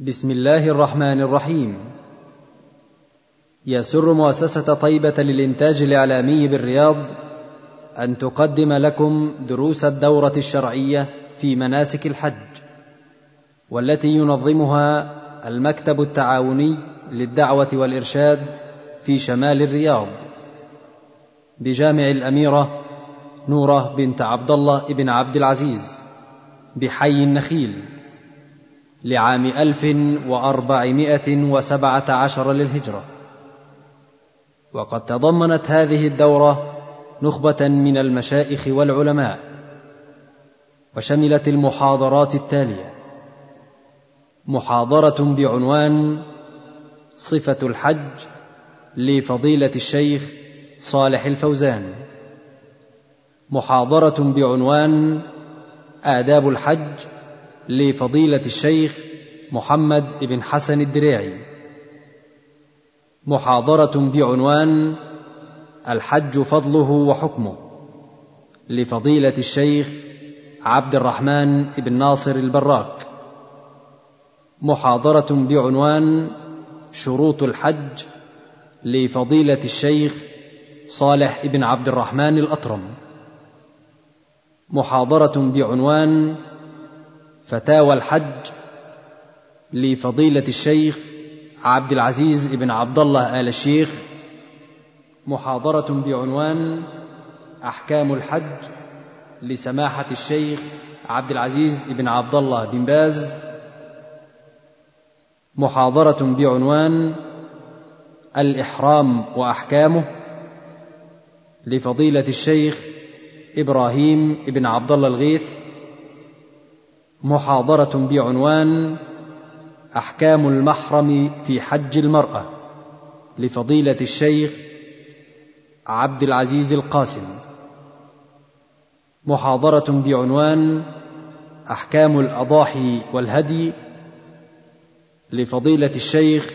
بسم الله الرحمن الرحيم. يسر مؤسسة طيبة للإنتاج الإعلامي بالرياض أن تقدم لكم دروس الدورة الشرعية في مناسك الحج والتي ينظمها المكتب التعاوني للدعوة والإرشاد في شمال الرياض. بجامع الأميرة نورة بنت عبد الله بن عبد العزيز بحي النخيل. لعام ألف وأربعمائة وسبعة عشر للهجرة. وقد تضمنت هذه الدورة نخبة من المشايخ والعلماء وشملت المحاضرات التالية. محاضرة بعنوان صفة الحج لفضيلة الشيخ صالح الفوزان. محاضرة بعنوان آداب الحج لفضيلة الشيخ محمد بن حسن الدريعي. محاضرة بعنوان الحج فضله وحكمه. لفضيلة الشيخ عبد الرحمن بن ناصر البراك. محاضرة بعنوان شروط الحج لفضيلة الشيخ صالح بن عبد الرحمن الأطرم. محاضرة بعنوان فتاوى الحج لفضيلة الشيخ عبد العزيز بن عبد الله آل الشيخ محاضرة بعنوان أحكام الحج لسماحة الشيخ عبد العزيز بن عبد الله بن باز محاضرة بعنوان الإحرام وأحكامه لفضيلة الشيخ إبراهيم بن عبد الله الغيث محاضرة بعنوان أحكام المحرم في حج المرأة لفضيلة الشيخ عبد العزيز القاسم. محاضرة بعنوان أحكام الأضاحي والهدي لفضيلة الشيخ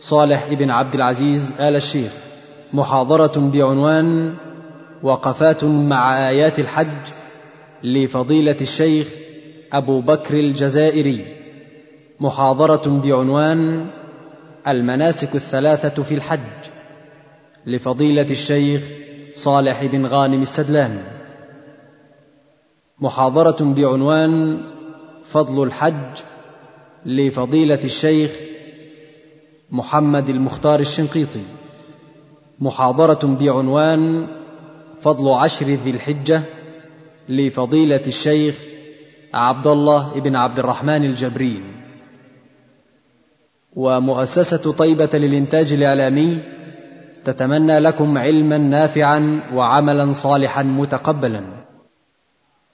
صالح بن عبد العزيز آل الشيخ. محاضرة بعنوان وقفات مع آيات الحج لفضيلة الشيخ أبو بكر الجزائري محاضرة بعنوان المناسك الثلاثة في الحج لفضيلة الشيخ صالح بن غانم السدلان. محاضرة بعنوان فضل الحج لفضيلة الشيخ محمد المختار الشنقيطي. محاضرة بعنوان فضل عشر ذي الحجة لفضيلة الشيخ عبد الله بن عبد الرحمن الجبري. ومؤسسة طيبة للإنتاج الإعلامي تتمنى لكم علما نافعا وعملا صالحا متقبلا.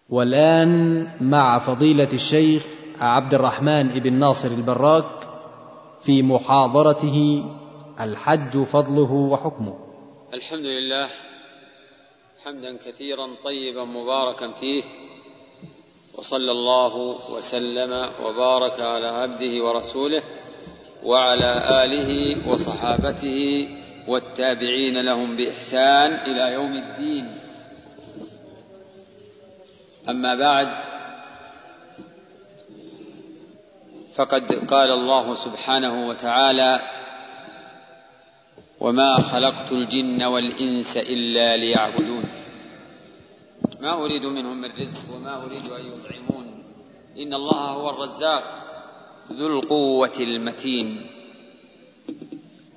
والآن مع فضيلة الشيخ عبد الرحمن بن ناصر البراك في محاضرته الحج فضله وحكمه. الحمد لله. حمدا كثيرا طيبا مباركا فيه. وصلى الله وسلم وبارك على عبده ورسوله وعلى آله وصحابته والتابعين لهم بإحسان إلى يوم الدين. أما بعد فقد قال الله سبحانه وتعالى وما خلقت الجن والإنس إلا ليعبدون. ما أريد منهم من رزق وما أريد أن يطعمون. إن الله هو الرزاق ذو القوة المتين.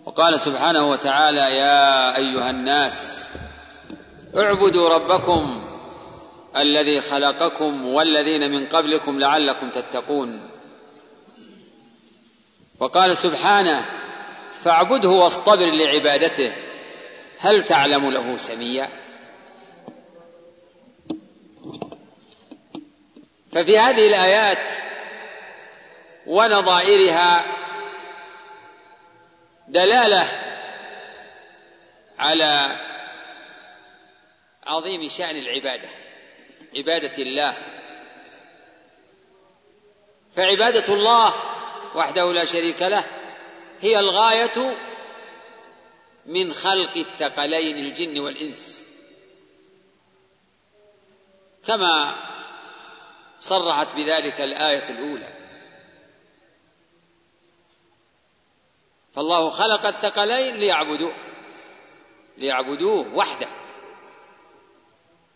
وقال سبحانه وتعالى يا أيها الناس اعبدوا ربكم الذي خلقكم والذين من قبلكم لعلكم تتقون. وقال سبحانه فاعبده واصطبر لعبادته هل تعلم له سميا؟ ففي هذه الآيات ونظائرها دلالة على عظيم شأن العبادة عبادة الله. فعبادة الله وحده لا شريك له هي الغاية من خلق الثقلين الجن والإنس. كما صرحت بذلك الآية الأولى. فالله خلق الثقلين ليعبدوه ليعبدوه وحده.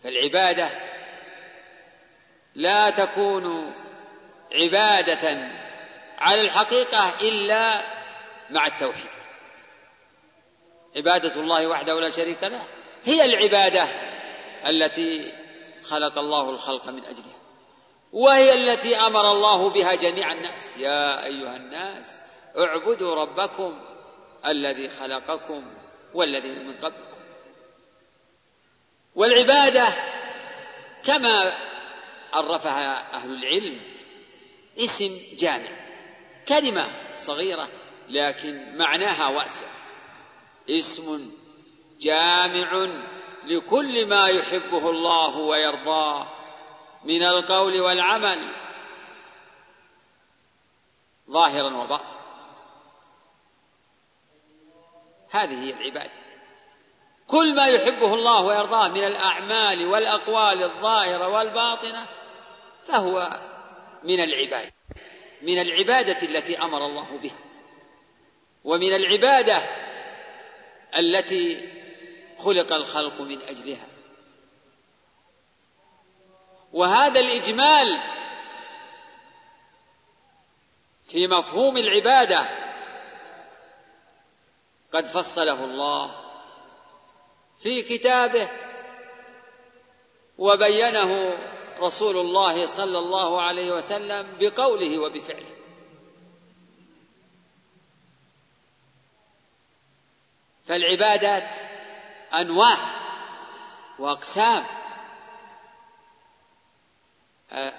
فالعبادة لا تكون عبادة على الحقيقة إلا مع التوحيد. عبادة الله وحده لا شريك له هي العبادة التي خلق الله الخلق من أجلها. وهي التي أمر الله بها جميع الناس. يا أيها الناس اعبدوا ربكم الذي خلقكم والذين من قبلكم. والعبادة كما عرفها أهل العلم اسم جامع كلمة صغيرة لكن معناها واسع. اسم جامع لكل ما يحبه الله ويرضاه. من القول والعمل. ظاهرا وباطنا. هذه هي العبادة. كل ما يحبه الله ويرضاه من الأعمال والأقوال الظاهرة والباطنة فهو من العبادة. من العبادة التي أمر الله بها. ومن العبادة التي خلق الخلق من أجلها. وهذا الإجمال في مفهوم العبادة قد فصله الله في كتابه وبينه رسول الله صلى الله عليه وسلم بقوله وبفعله. فالعبادات أنواع وأقسام.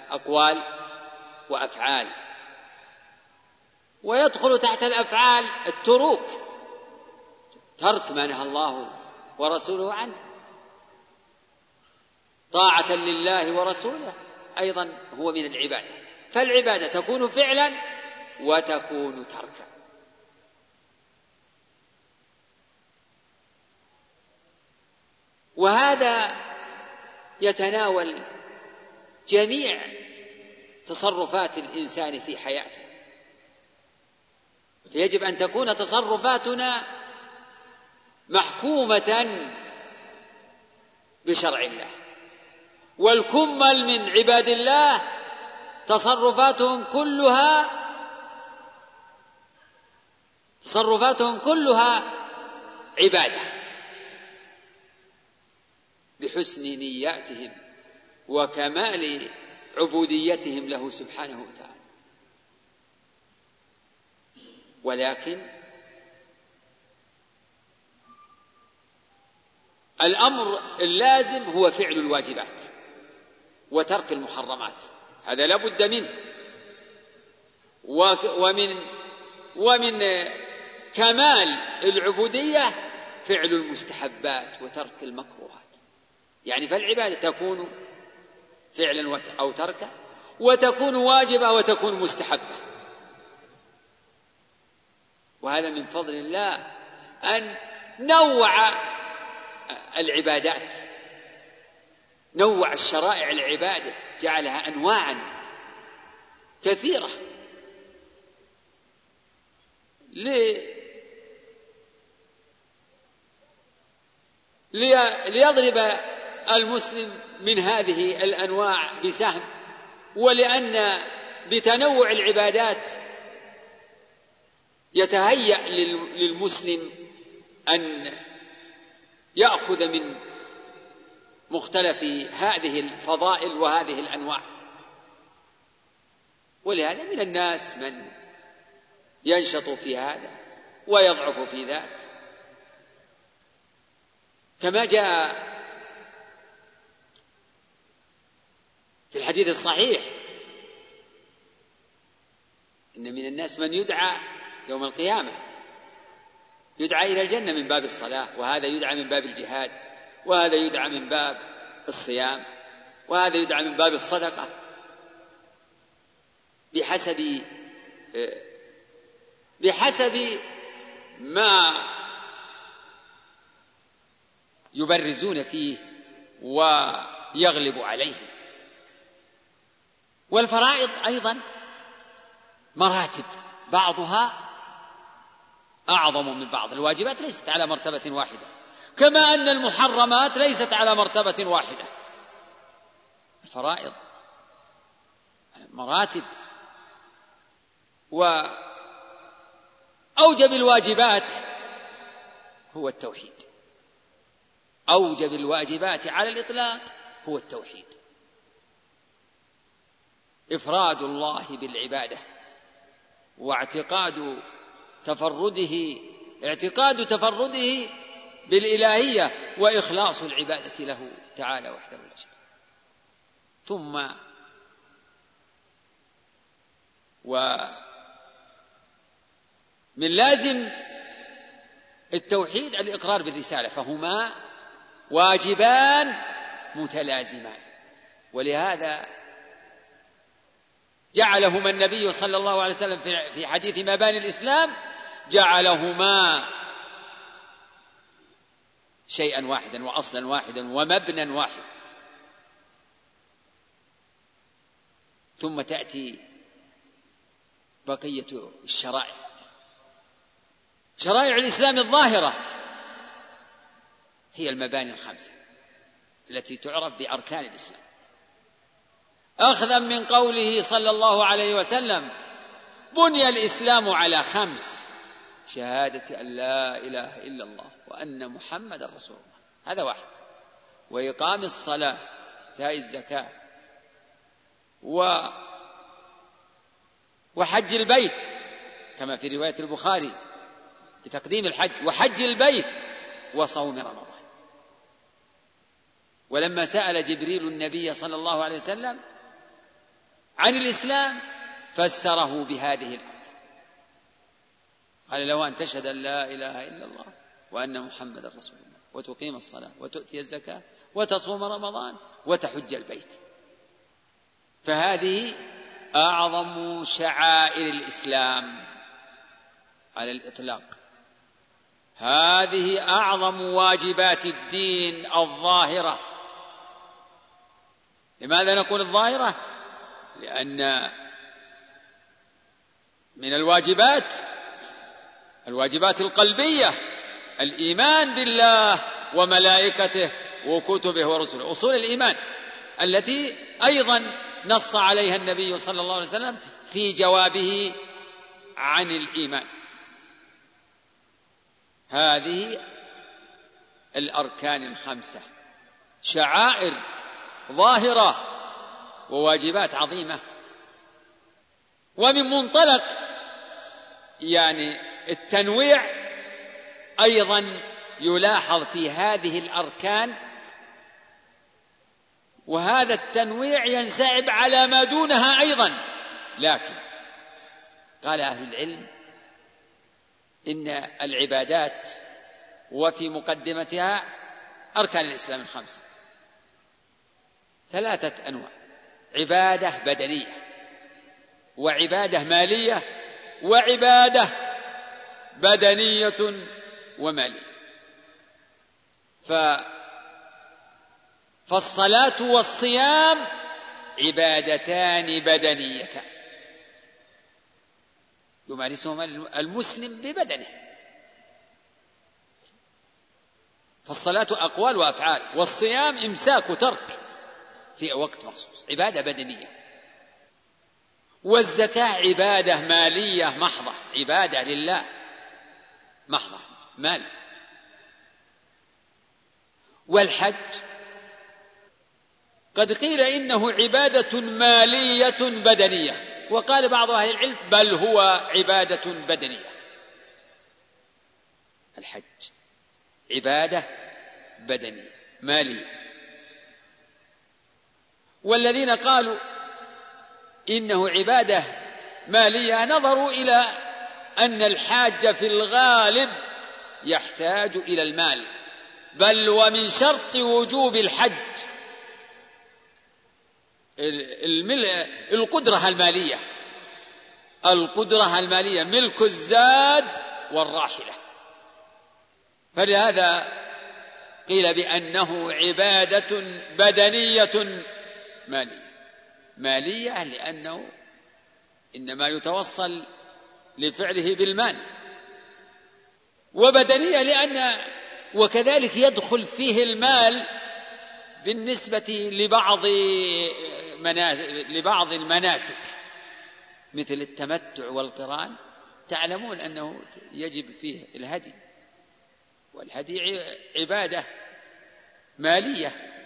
أقوال وأفعال. ويدخل تحت الأفعال التروك. ترك ما نهى الله ورسوله عنه. طاعة لله ورسوله أيضا هو من العبادة. فالعبادة تكون فعلا وتكون تركا. وهذا يتناول جميع تصرفات الإنسان في حياته. يجب أن تكون تصرفاتنا محكومة بشرع الله. والكمل من عباد الله تصرفاتهم كلها تصرفاتهم كلها عبادة. بحسن نياتهم. وكمال عبوديتهم له سبحانه وتعالى. ولكن الأمر اللازم هو فعل الواجبات وترك المحرمات. هذا لا بد منه. ومن ومن كمال العبودية فعل المستحبات وترك المكروهات. يعني فالعبادة تكون فعلا أو تركا وتكون واجبة وتكون مستحبة. وهذا من فضل الله أن نوع العبادات نوع الشرائع العبادة جعلها انواعا كثيرة ليضرب المسلم من هذه الأنواع بسهم ولأن بتنوع العبادات يتهيأ للمسلم أن يأخذ من مختلف هذه الفضائل وهذه الأنواع. ولهذا من الناس من ينشط في هذا ويضعف في ذاك. كما جاء في الحديث الصحيح إن من الناس من يدعى يوم القيامة يدعى إلى الجنة من باب الصلاة وهذا يدعى من باب الجهاد وهذا يدعى من باب الصيام وهذا يدعى من باب الصدقة. بحسب بحسب ما يبرزون فيه ويغلب عليه. والفرائض أيضا مراتب بعضها أعظم من بعض. الواجبات ليست على مرتبة واحدة كما أن المحرمات ليست على مرتبة واحدة. الفرائض مراتب. وأوجب الواجبات هو التوحيد. أوجب الواجبات على الإطلاق هو التوحيد. إفراد الله بالعبادة واعتقاد تفرده اعتقاد تفرده بالإلهية وإخلاص العبادة له تعالى وحده لا شريك ثم ومن لازم التوحيد الإقرار بالرسالة فهما واجبان متلازمان. ولهذا جعلهما النبي صلى الله عليه وسلم في حديث مباني الإسلام جعلهما شيئا واحدا وأصلا واحدا ومبنى واحد. ثم تأتي بقية الشرائع. شرائع الإسلام الظاهرة هي المباني الخمسة التي تعرف بأركان الإسلام. أخذا من قوله صلى الله عليه وسلم بني الإسلام على خمس شهادة أن لا إله إلا الله وأن محمد رسول الله. هذا واحد. وإقام الصلاة إيتاء الزكاة. و وحج البيت كما في رواية البخاري بتقديم الحج. وحج البيت وصوم رمضان. ولما سأل جبريل النبي صلى الله عليه وسلم عن الإسلام فسره بهذه الآية قال له أن تشهد أن لا إله إلا الله وأن محمدا رسول الله وتقيم الصلاة وتؤتي الزكاة وتصوم رمضان وتحج البيت. فهذه أعظم شعائر الإسلام على الإطلاق. هذه أعظم واجبات الدين الظاهرة. لماذا نقول الظاهرة؟ لأن من الواجبات الواجبات القلبية الإيمان بالله وملائكته وكتبه ورسله أصول الإيمان التي أيضا نص عليها النبي صلى الله عليه وسلم في جوابه عن الإيمان. هذه الأركان الخمسة. شعائر ظاهرة وواجبات عظيمة. ومن منطلق يعني التنويع أيضا يلاحظ في هذه الأركان وهذا التنويع ينسعب على ما دونها أيضا. لكن قال أهل العلم إن العبادات وفي مقدمتها أركان الإسلام الخمسة. ثلاثة أنواع. عبادة بدنية وعبادة مالية وعبادة بدنية ومالية. ف فالصلاة والصيام عبادتان بدنيتان. يمارسهما المسلم ببدنه. فالصلاة أقوال وأفعال والصيام إمساك وترك في وقت مخصوص. عبادة بدنية. والزكاة عبادة مالية محضة. عبادة لله محضة. مال. والحج. قد قيل إنه عبادة مالية بدنية. وقال بعض أهل العلم بل هو عبادة بدنية. الحج. عبادة بدنية. مالية. والذين قالوا إنه عبادة مالية نظروا إلى أن الحاج في الغالب يحتاج إلى المال. بل ومن شرط وجوب الحج القدرة المالية. القدرة المالية ملك الزاد والراحلة. فلهذا قيل بأنه عبادة بدنية مالية. مالية لأنه إنما يتوصل لفعله بالمال. وبدنية لأن وكذلك يدخل فيه المال بالنسبة لبعض لبعض المناسك. مثل التمتع والقران تعلمون أنه يجب فيه الهدي. والهدي عبادة مالية.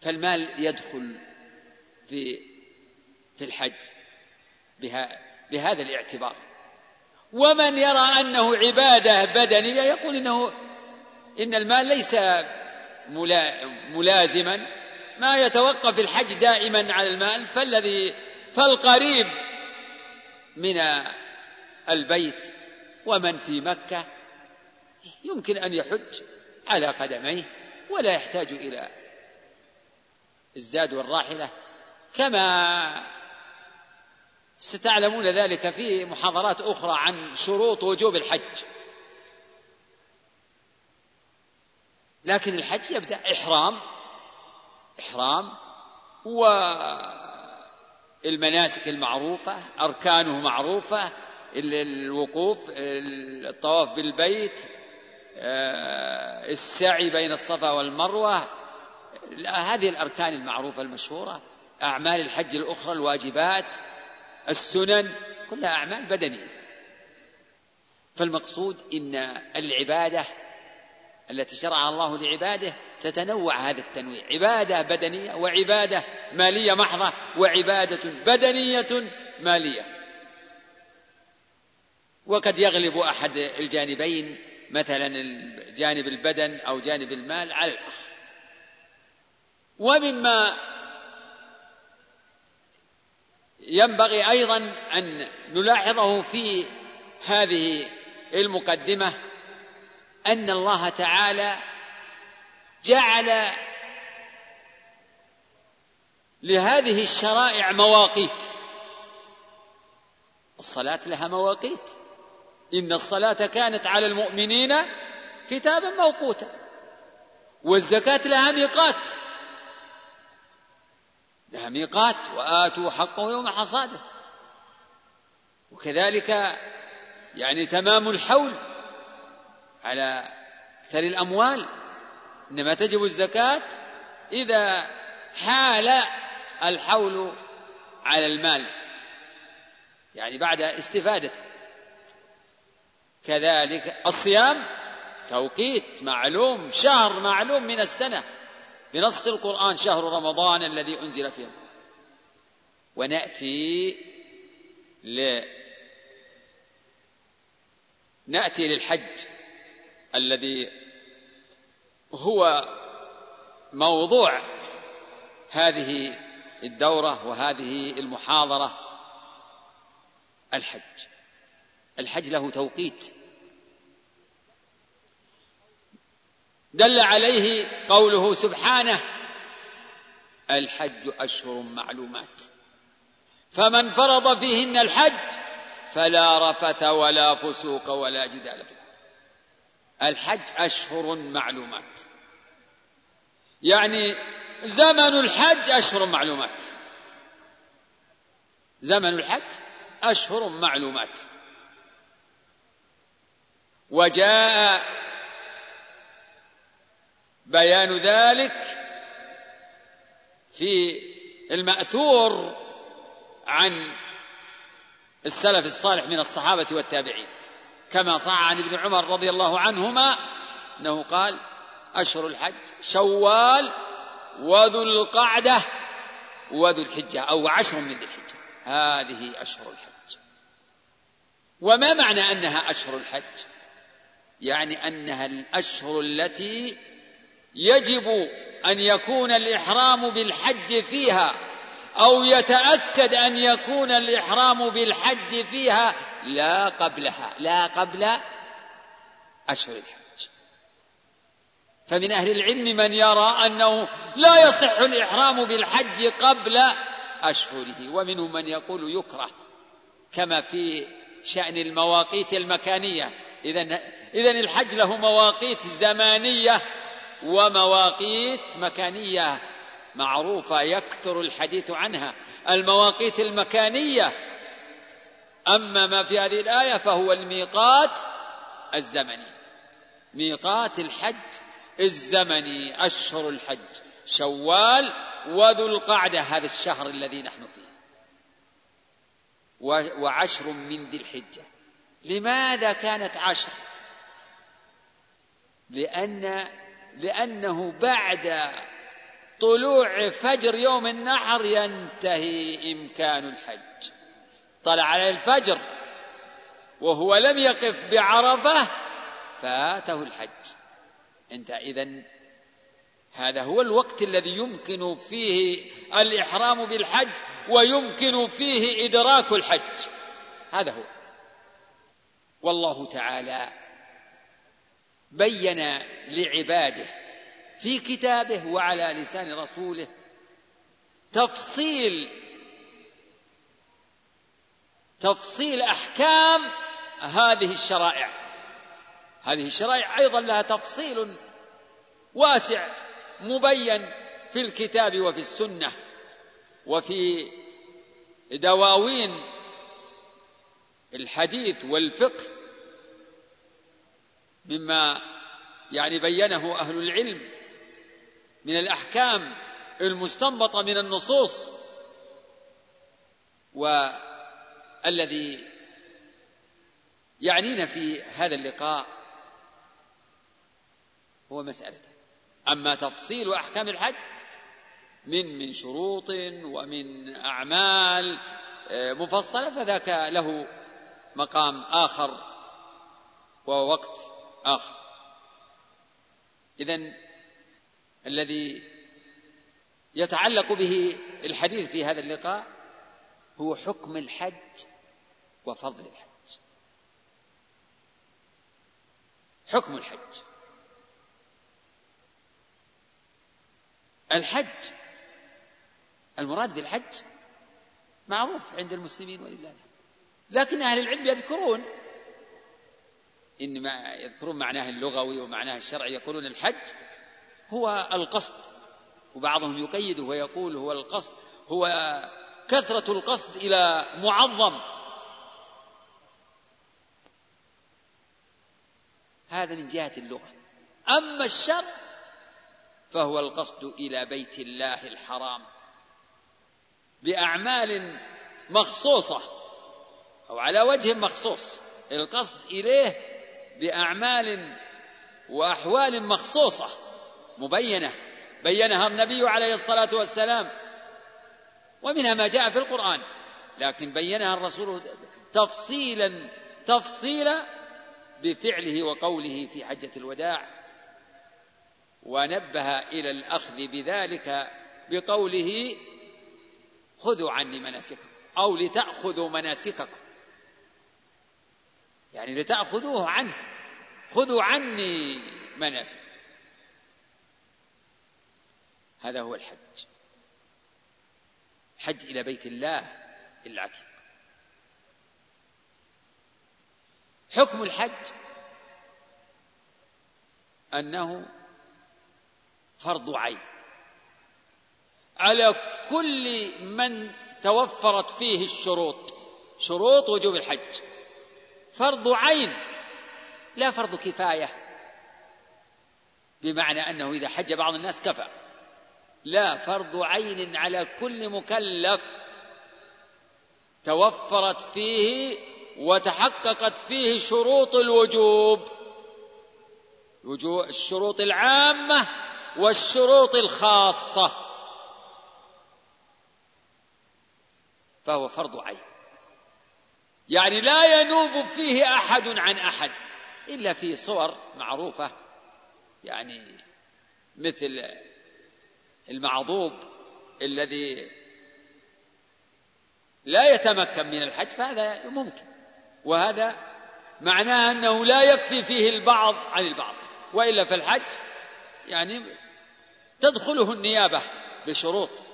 فالمال يدخل في في الحج بها بهذا الاعتبار. ومن يرى أنه عبادة بدنية يقول إنه إن المال ليس ملازما. ما يتوقف الحج دائما على المال فالذي فالقريب من البيت ومن في مكة يمكن أن يحج على قدميه ولا يحتاج إلى الزاد والراحلة كما ستعلمون ذلك في محاضرات أخرى عن شروط وجوب الحج. لكن الحج يبدأ إحرام إحرام والمناسك المعروفة أركانه معروفة الوقوف الطواف بالبيت آه، السعي بين الصفا والمروة هذه الأركان المعروفة المشهورة أعمال الحج الأخرى الواجبات السنن كلها أعمال بدنية. فالمقصود إن العبادة التي شرعها الله لعباده تتنوع هذا التنويع. عبادة بدنية وعبادة مالية محضة وعبادة بدنية مالية. وقد يغلب أحد الجانبين مثلا جانب البدن أو جانب المال على الآخر. ومما ينبغي أيضا أن نلاحظه في هذه المقدمة أن الله تعالى جعل لهذه الشرائع مواقيت. الصلاة لها مواقيت. إن الصلاة كانت على المؤمنين كتابا موقوتا. والزكاة لها ميقات. لها ميقات وآتوا حقه يوم حصاده. وكذلك يعني تمام الحول على أكثر الأموال. إنما تجب الزكاة إذا حال الحول على المال. يعني بعد استفادته. كذلك الصيام توقيت معلوم شهر معلوم من السنة. بنص القرآن شهر رمضان الذي أنزل فيه ونأتي ل نأتي للحج الذي هو موضوع هذه الدورة وهذه المحاضرة الحج. الحج له توقيت. دل عليه قوله سبحانه الحج أشهر معلومات. فمن فرض فيهن الحج فلا رفث ولا فسوق ولا جدال في الحج أشهر معلومات. يعني زمن الحج أشهر معلومات. زمن الحج أشهر معلومات. وجاء بيان ذلك في المأثور عن السلف الصالح من الصحابة والتابعين. كما صح عن ابن عمر رضي الله عنهما أنه قال أشهر الحج شوال وذو القعدة وذو الحجة أو عشر من ذي الحجة. هذه أشهر الحج. وما معنى أنها أشهر الحج؟ يعني أنها الأشهر التي يجب أن يكون الإحرام بالحج فيها أو يتأكد أن يكون الإحرام بالحج فيها لا قبلها لا قبل اشهر الحج. فمن أهل العلم من يرى أنه لا يصح الإحرام بالحج قبل أشهره ومنهم من يقول يكره كما في شأن المواقيت المكانية. اذا اذا الحج له مواقيت زمانية ومواقيت مكانية معروفة يكثر الحديث عنها. المواقيت المكانية أما ما في هذه الآية فهو الميقات الزمني. ميقات الحج الزمني أشهر الحج شوال وذو القعدة هذا الشهر الذي نحن فيه. وعشر من ذي الحجة. لماذا كانت عشر؟ لأن لأنه بعد طلوع فجر يوم النحر ينتهي إمكان الحج. طلع على الفجر وهو لم يقف بعرفة فاته الحج. أنت إذا هذا هو الوقت الذي يمكن فيه الإحرام بالحج ويمكن فيه إدراك الحج. هذا هو. والله تعالى بين لعباده في كتابه وعلى لسان رسوله تفصيل تفصيل أحكام هذه الشرائع. هذه الشرائع أيضا لها تفصيل واسع مبين في الكتاب وفي السنة وفي دواوين الحديث والفقه مما يعني بينه أهل العلم من الأحكام المستنبطة من النصوص والذي يعنينا في هذا اللقاء هو مسألة. أما تفصيل أحكام الحج من من شروط ومن أعمال آه، مفصلة فذاك له مقام آخر ووقت آخر. إذا الذي يتعلق به الحديث في هذا اللقاء هو حكم الحج وفضل الحج. حكم الحج. الحج المراد بالحج معروف عند المسلمين ولله لكن أهل العلم يذكرون إن ما يذكرون معناه اللغوي ومعناه الشرعي يقولون الحج هو القصد. وبعضهم يقيده ويقول هو القصد هو كثرة القصد إلى معظم. هذا من جهة اللغة. أما الشر فهو القصد إلى بيت الله الحرام بأعمال مخصوصة أو على وجه مخصوص. القصد إليه بأعمال وأحوال مخصوصة مبينة بينها النبي عليه الصلاة والسلام ومنها ما جاء في القرآن لكن بينها الرسول تفصيلا تفصيلا بفعله وقوله في حجة الوداع ونبه إلى الأخذ بذلك بقوله خذوا عني مناسككم أو لتأخذوا مناسككم. يعني لتأخذوه عنه. خذوا عني مناسك هذا هو الحج. حج إلى بيت الله العتيق حكم الحج أنه فرض عين. على كل من توفرت فيه الشروط. شروط وجوب الحج. فرض عين لا فرض كفاية. بمعنى أنه إذا حج بعض الناس كفى. لا فرض عين على كل مكلف. توفرت فيه وتحققت فيه شروط الوجوب. الشروط العامة والشروط الخاصة. فهو فرض عين. يعني لا ينوب فيه أحد عن أحد إلا في صور معروفة يعني مثل المعضوب الذي لا يتمكن من الحج فهذا ممكن وهذا معناه أنه لا يكفي فيه البعض عن البعض وإلا فالحج يعني تدخله النيابة بشروط.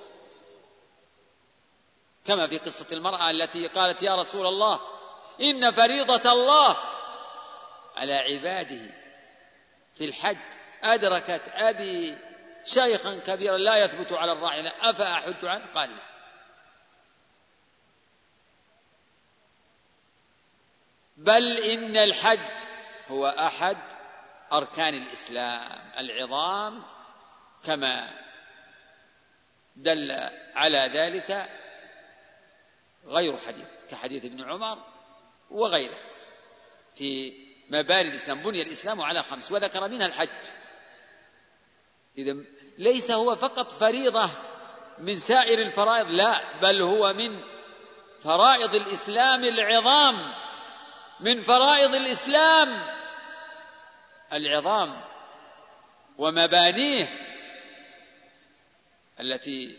كما في قصة المرأة التي قالت يا رسول الله إن فريضة الله على عباده في الحج. أدركت أبي شيخا كبيرا لا يثبت على الراحلة أفأحج عنه قال لا بل إن الحج هو أحد أركان الإسلام العظام كما دل على ذلك غير حديث كحديث ابن عمر وغيره. في مباني الإسلام بني الإسلام على خمس وذكر منها الحج. إذا ليس هو فقط فريضة من سائر الفرائض لا بل هو من فرائض الإسلام العظام. من فرائض الإسلام العظام. ومبانيه التي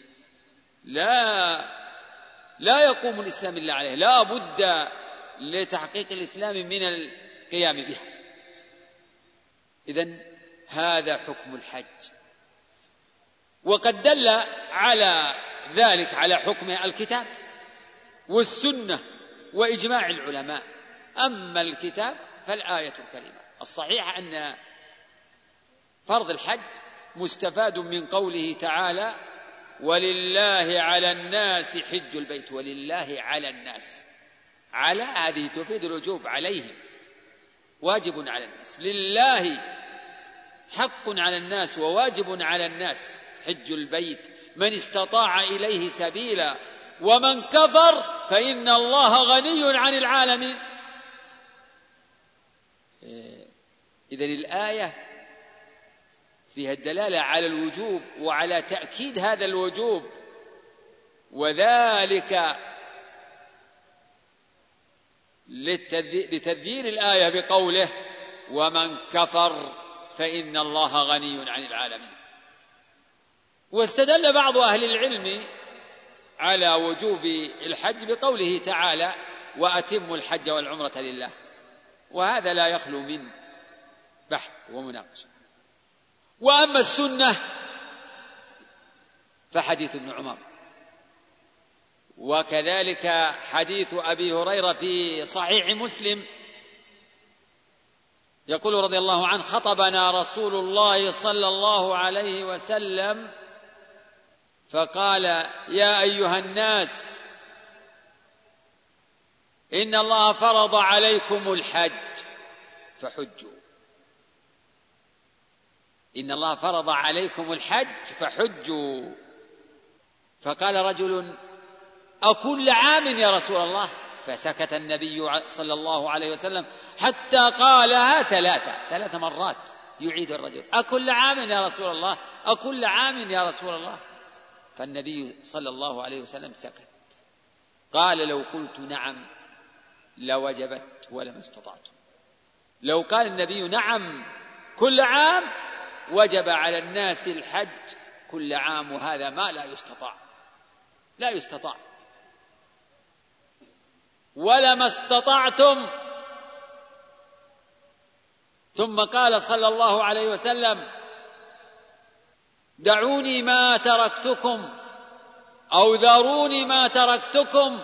لا لا يقوم الإسلام إلا عليه لا بد لتحقيق الإسلام من القيام بها. إذا هذا حكم الحج. وقد دل على ذلك على حكمه الكتاب والسنة وإجماع العلماء. أما الكتاب فالآية الكريمة. الصحيح أن فرض الحج مستفاد من قوله تعالى ولله على الناس حج البيت ولله على الناس. على هذه تفيد الوجوب عليهم. واجب على الناس. لله حق على الناس وواجب على الناس حج البيت. من استطاع إليه سبيلا ومن كفر فإن الله غني عن العالمين. اذا الآية فيها الدلالة على الوجوب وعلى تأكيد هذا الوجوب. وذلك لتذيير الآية بقوله ومن كفر فإن الله غني عن العالمين. واستدل بعض أهل العلم على وجوب الحج بقوله تعالى وأتموا الحج والعمرة لله. وهذا لا يخلو من بحث ومناقشة. وأما السنة فحديث ابن عمر. وكذلك حديث أبي هريرة في صحيح مسلم يقول رضي الله عنه خطبنا رسول الله صلى الله عليه وسلم فقال يا أيها الناس إن الله فرض عليكم الحج فحجوا. إن الله فرض عليكم الحج فحجوا. فقال رجل أكل عام يا رسول الله؟ فسكت النبي صلى الله عليه وسلم حتى قالها ثلاثة ثلاث مرات يعيد الرجل. أكل عام يا رسول الله؟ أكل عام يا رسول الله؟ فالنبي صلى الله عليه وسلم سكت. قال لو قلت نعم لوجبت ولما استطعت. لو قال النبي نعم كل عام وجب على الناس الحج كل عام وهذا ما لا يستطاع. لا يستطاع. ولما استطعتم ثم قال صلى الله عليه وسلم دعوني ما تركتكم أو ذروني ما تركتكم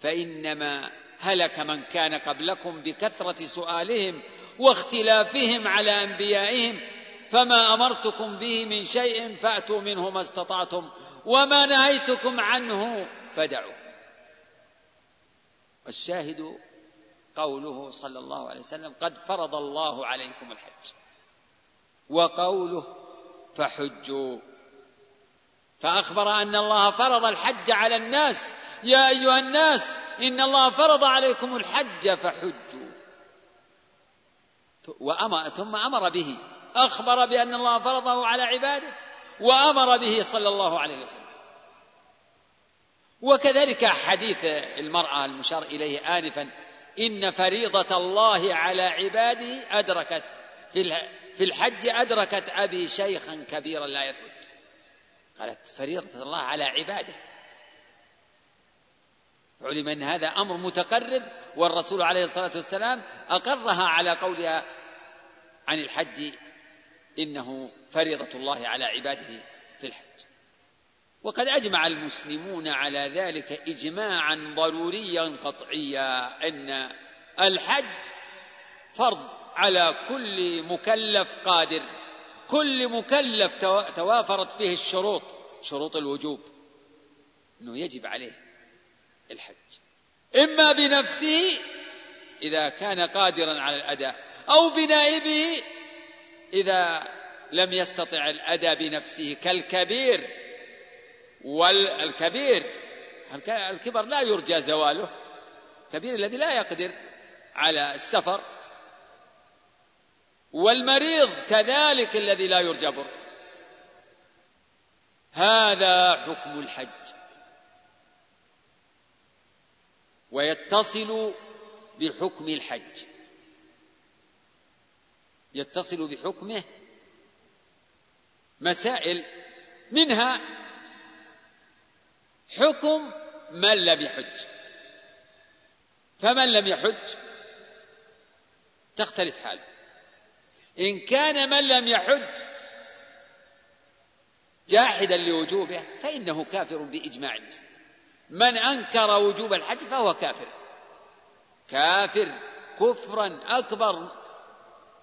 فإنما هلك من كان قبلكم بكثرة سؤالهم واختلافهم على أنبيائهم فما أمرتكم به من شيء فأتوا منه ما استطعتم وما نهيتكم عنه فدعوا. والشاهد قوله صلى الله عليه وسلم قد فرض الله عليكم الحج. وقوله فحجوا. فأخبر أن الله فرض الحج على الناس. يا أيها الناس إن الله فرض عليكم الحج فحجوا. وأمر ثم أمر به. أخبر بأن الله فرضه على عباده وأمر به صلى الله عليه وسلم. وكذلك حديث المرأة المشار إليه آنفا إن فريضة الله على عباده أدركت في الحج أدركت أبي شيخا كبيرا لا يثبت. قالت فريضة الله على عباده. علم أن هذا أمر متقرر والرسول عليه الصلاة والسلام أقرها على قولها عن الحج إنه فريضة الله على عباده في الحج. وقد أجمع المسلمون على ذلك إجماعا ضروريا قطعيا أن الحج فرض على كل مكلف قادر. كل مكلف توافرت فيه الشروط شروط الوجوب. أنه يجب عليه. الحج. إما بنفسه إذا كان قادرا على الأداء أو بنائبه إذا لم يستطع الأداء بنفسه كالكبير والكبير. الكبر لا يرجى زواله الكبير الذي لا يقدر على السفر. والمريض كذلك الذي لا يرجى بر هذا حكم الحج. ويتصل بحكم الحج. يتصل بحكمه مسائل منها حكم من لم يحج. فمن لم يحج تختلف حاله. إن كان من لم يحج جاحدا لوجوبه فإنه كافر بإجماع المسلمين من أنكر وجوب الحج فهو كافر. كافر كفرا أكبر.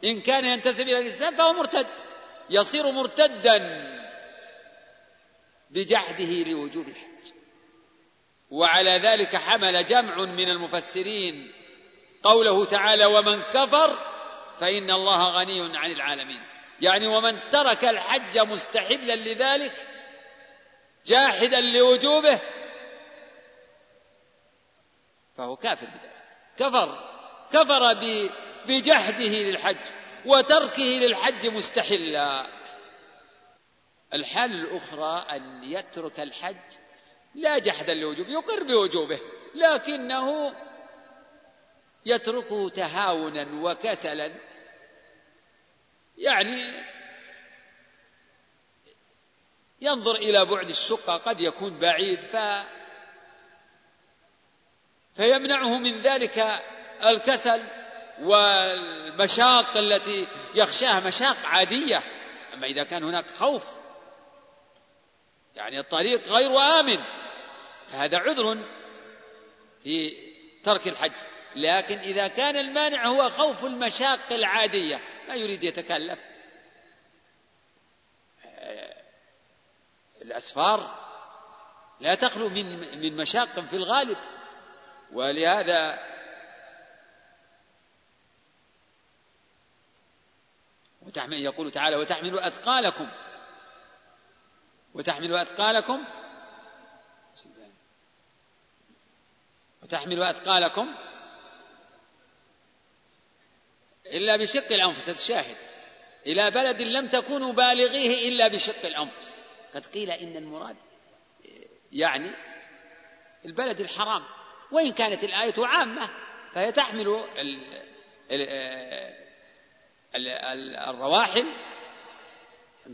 إن كان ينتسب إلى الإسلام فهو مرتد. يصير مرتدا بجحده لوجوب الحج. وعلى ذلك حمل جمع من المفسرين قوله تعالى ومن كفر فإن الله غني عن العالمين يعني ومن ترك الحج مستحلا لذلك جاحدا لوجوبه فهو كافر بذلك. كفر. كفر بجحده للحج وتركه للحج مستحلا. الحال الأخرى أن يترك الحج لا جحدا لوجوبه يقر بوجوبه لكنه يتركه تهاونا وكسلا. يعني ينظر إلى بعد الشقة قد يكون بعيد ف فيمنعه من ذلك الكسل والمشاق التي يخشاها مشاق عادية. أما إذا كان هناك خوف يعني الطريق غير آمن فهذا عذر في ترك الحج. لكن إذا كان المانع هو خوف المشاق العادية ما يريد يتكلف. الأسفار لا تخلو من من مشاق في الغالب. ولهذا وتحمل يقول تعالى وتحملوا أثقالكم. وتحملوا أثقالكم. وتحملوا أثقالكم إلا بشق الأنفس الشاهد إلى بلد لم تكونوا بالغيه إلا بشق الأنفس. قد قيل إن المراد يعني البلد الحرام. وإن كانت الآية عامة فهي تحمل الرواحل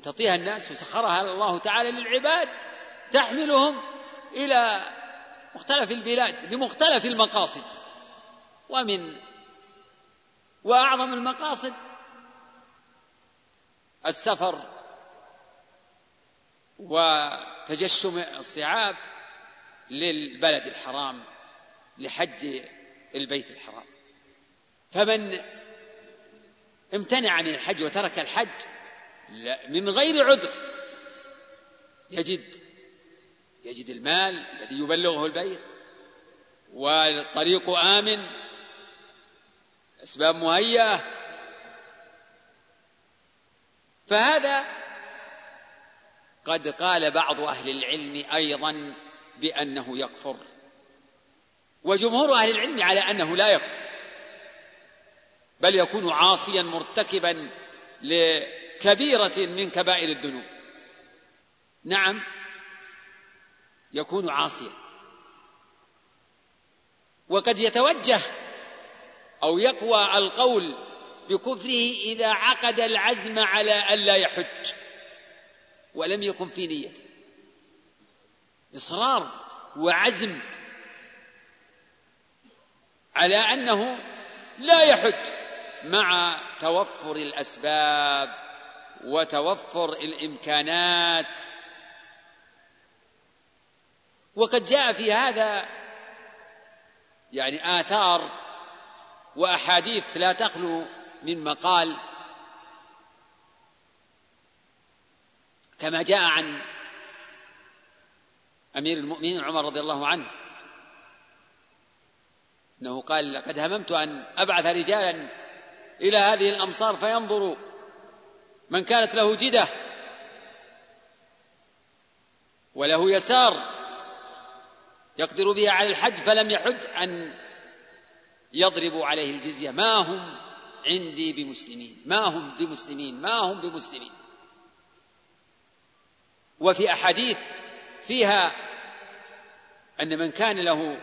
تطيها الناس وسخرها الله تعالى للعباد تحملهم إلى مختلف البلاد لمختلف المقاصد. ومن وأعظم المقاصد السفر وتجشم الصعاب للبلد الحرام. لحج البيت الحرام. فمن امتنع عن الحج وترك الحج من غير عذر يجد يجد المال الذي يبلغه البيت والطريق آمن أسباب مهيئة. فهذا قد قال بعض أهل العلم أيضا بأنه يكفر. وجمهور أهل العلم على أنه لا يكفر بل يكون عاصيا مرتكبا لكبيرة من كبائر الذنوب. نعم يكون عاصيا. وقد يتوجه أو يقوى القول بكفره إذا عقد العزم على ألا يحج ولم يكن في نيته. إصرار وعزم على أنه لا يحج مع توفر الأسباب وتوفر الإمكانات. وقد جاء في هذا يعني آثار وأحاديث لا تخلو من مقال كما جاء عن أمير المؤمنين عمر رضي الله عنه. إنه قال لقد هممت أن أبعث رجالا إلى هذه الأمصار فينظروا من كانت له جدة وله يسار يقدر بها على الحج فلم يحج أن يضربوا عليه الجزية. ما هم عندي بمسلمين؟ ما هم بمسلمين؟ ما هم بمسلمين؟ وفي أحاديث فيها أن من كان له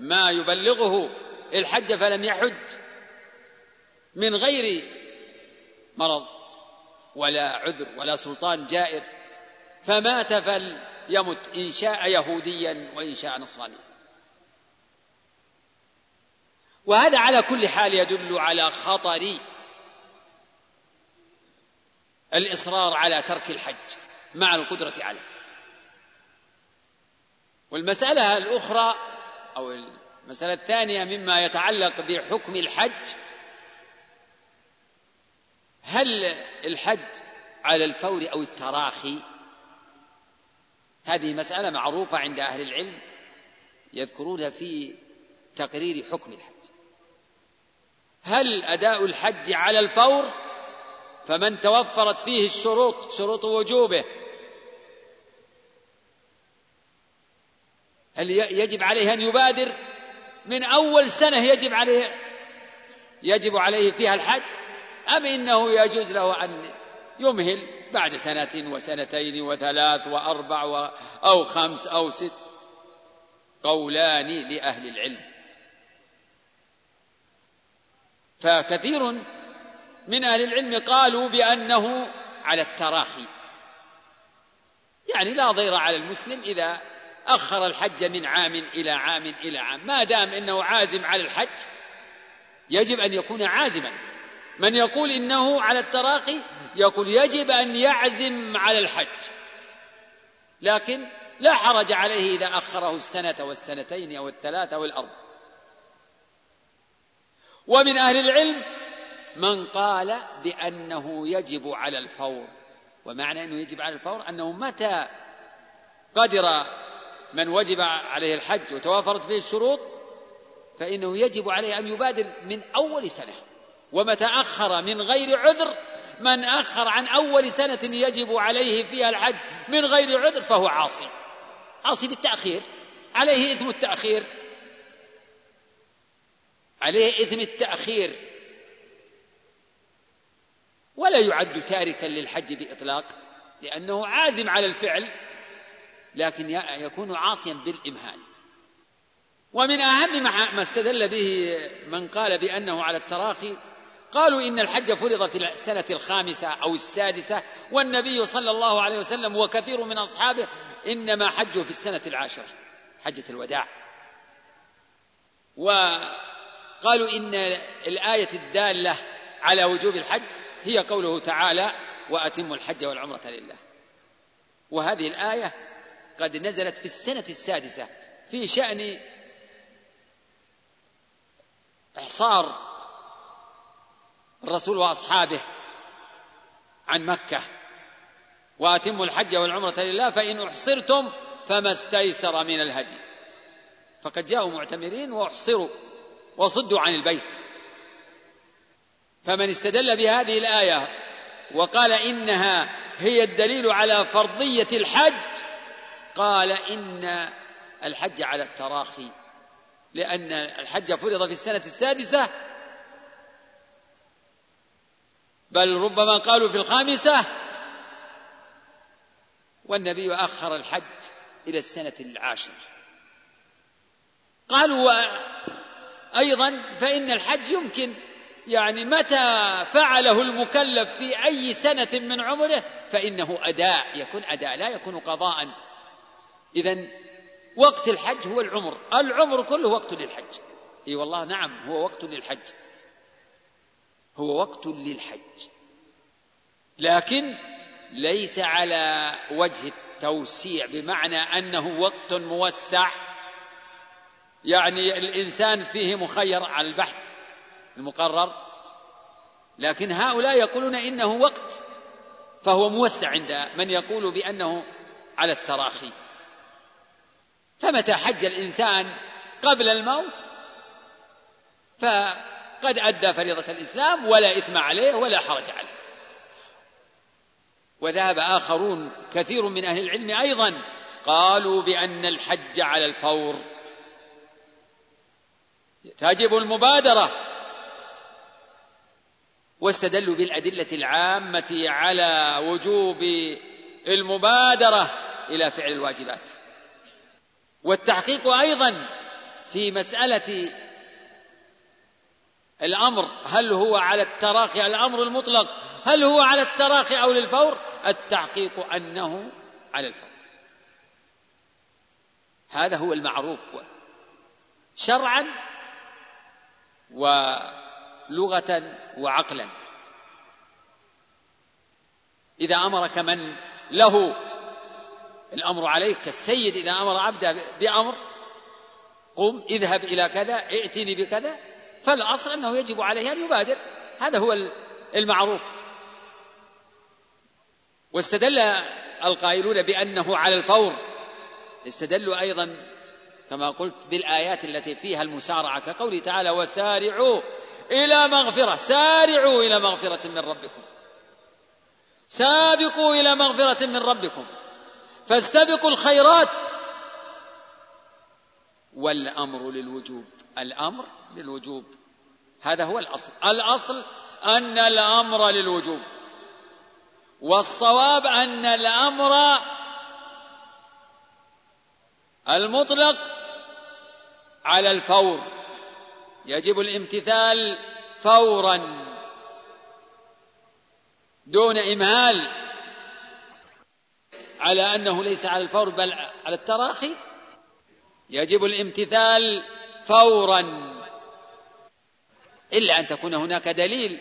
ما يبلغه الحج فلم يحج من غير مرض ولا عذر ولا سلطان جائر فمات فليمت إن شاء يهوديا وإن شاء نصرانيا. وهذا على كل حال يدل على خطر الإصرار على ترك الحج مع القدرة عليه. والمسألة الأخرى أو المسألة الثانية مما يتعلق بحكم الحج. هل الحج على الفور أو التراخي؟ هذه مسألة معروفة عند أهل العلم يذكرونها في تقرير حكم الحج. هل أداء الحج على الفور؟ فمن توفرت فيه الشروط شروط وجوبه. يجب عليه أن يبادر؟ من أول سنة يجب عليه يجب عليه فيها الحج؟ أم إنه يجوز له أن يمهل بعد سنة وسنتين وثلاث وأربع أو خمس أو ست قولان لأهل العلم؟ فكثير من أهل العلم قالوا بأنه على التراخي يعني لا ضير على المسلم إذا أخر الحج من عام إلى عام إلى عام. ما دام أنه عازم على الحج يجب أن يكون عازما. من يقول إنه على التراخي يقول يجب أن يعزم على الحج. لكن لا حرج عليه إذا أخره السنة والسنتين أو الثلاثة والأربع ومن أهل العلم من قال بأنه يجب على الفور. ومعنى أنه يجب على الفور أنه متى قدر من وجب عليه الحج وتوافرت فيه الشروط فإنه يجب عليه أن يبادر من أول سنة. ومتى أخر من غير عذر من أخر عن أول سنة يجب عليه فيها الحج من غير عذر فهو عاصي. عاصي بالتأخير عليه إثم التأخير. عليه إثم التأخير. ولا يعد تاركا للحج بإطلاق لأنه عازم على الفعل. لكن يكون عاصيا بالإمهال. ومن أهم ما استدل به من قال بأنه على التراخي قالوا إن الحج فرض في السنة الخامسة أو السادسة والنبي صلى الله عليه وسلم وكثير من أصحابه إنما حجوا في السنة العاشرة حجة الوداع. و قالوا إن الآية الدالة على وجوب الحج هي قوله تعالى وأتموا الحج والعمرة لله. وهذه الآية قد نزلت في السنة السادسة في شأن إحصار الرسول وأصحابه عن مكة. وأتموا الحج والعمرة لله فإن أحصرتم فما استيسر من الهدي. فقد جاءوا معتمرين وأحصروا وصدوا عن البيت. فمن استدل بهذه الآية وقال إنها هي الدليل على فرضية الحج قال إن الحج على التراخي لأن الحج فرض في السنة السادسة بل ربما قالوا في الخامسة والنبي أخر الحج إلى السنة العاشرة. قالوا أيضا فإن الحج يمكن يعني متى فعله المكلف في أي سنة من عمره فإنه أداء يكون أداء لا يكون قضاء. إذا وقت الحج هو العمر العمر كله وقت للحج. إي والله نعم هو وقت للحج. هو وقت للحج. لكن ليس على وجه التوسيع بمعنى أنه وقت موسع. يعني الإنسان فيه مخير على البحث المقرر. لكن هؤلاء يقولون إنه وقت فهو موسع عند من يقول بأنه على التراخي. فمتى حج الإنسان قبل الموت؟ فقد أدى فريضة الإسلام ولا إثم عليه ولا حرج عليه. وذهب آخرون كثير من أهل العلم أيضا قالوا بأن الحج على الفور. تجب المبادرة. واستدلوا بالأدلة العامة على وجوب المبادرة إلى فعل الواجبات. والتحقيق أيضا في مسألة الأمر. هل هو على التراخي الأمر المطلق؟ هل هو على التراخي أو للفور؟ التحقيق أنه على الفور. هذا هو المعروف. شرعا ولغة وعقلا. إذا أمرك من له الأمر عليك كالسيد إذا أمر عبده بأمر قم اذهب إلى كذا ائتني بكذا. فالأصل أنه يجب عليه أن يبادر. هذا هو المعروف. واستدل القائلون بأنه على الفور. استدلوا أيضا كما قلت بالآيات التي فيها المسارعة كقوله تعالى وسارعوا إلى مغفرة. سارعوا إلى مغفرة من ربكم. سابقوا إلى مغفرة من ربكم. فاستبقوا الخيرات. والأمر للوجوب. الأمر للوجوب. هذا هو الأصل. الأصل أن الأمر للوجوب. والصواب أن الأمر المطلق على الفور. يجب الامتثال فورا. دون إمهال. على أنه ليس على الفور بل على التراخي يجب الامتثال فورا. إلا أن تكون هناك دليل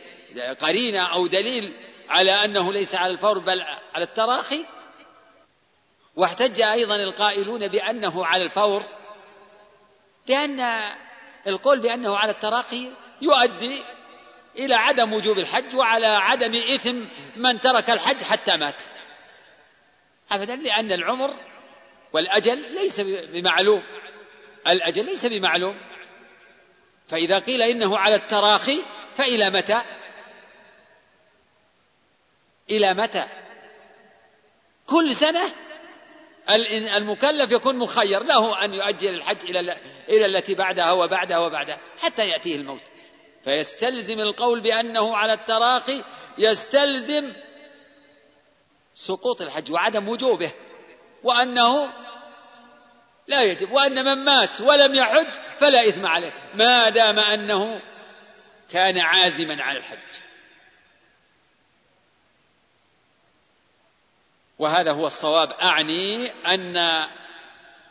قرينة أو دليل على أنه ليس على الفور بل على التراخي. واحتج أيضا القائلون بأنه على الفور بأن القول بأنه على التراخي يؤدي إلى عدم وجوب الحج وعلى عدم إثم من ترك الحج حتى مات. أبدا لأن العمر والأجل ليس بمعلوم. الأجل ليس بمعلوم. فإذا قيل إنه على التراخي فإلى متى؟ إلى متى؟ كل سنة المكلف يكون مخير. له أن يؤجل الحج إلى إلى التي بعدها وبعدها وبعدها حتى يأتيه الموت. فيستلزم القول بأنه على التراخي يستلزم سقوط الحج وعدم وجوبه وأنه لا يجب وأن من مات ولم يحج فلا إثم عليه ما دام أنه كان عازما على الحج. وهذا هو الصواب أعني أن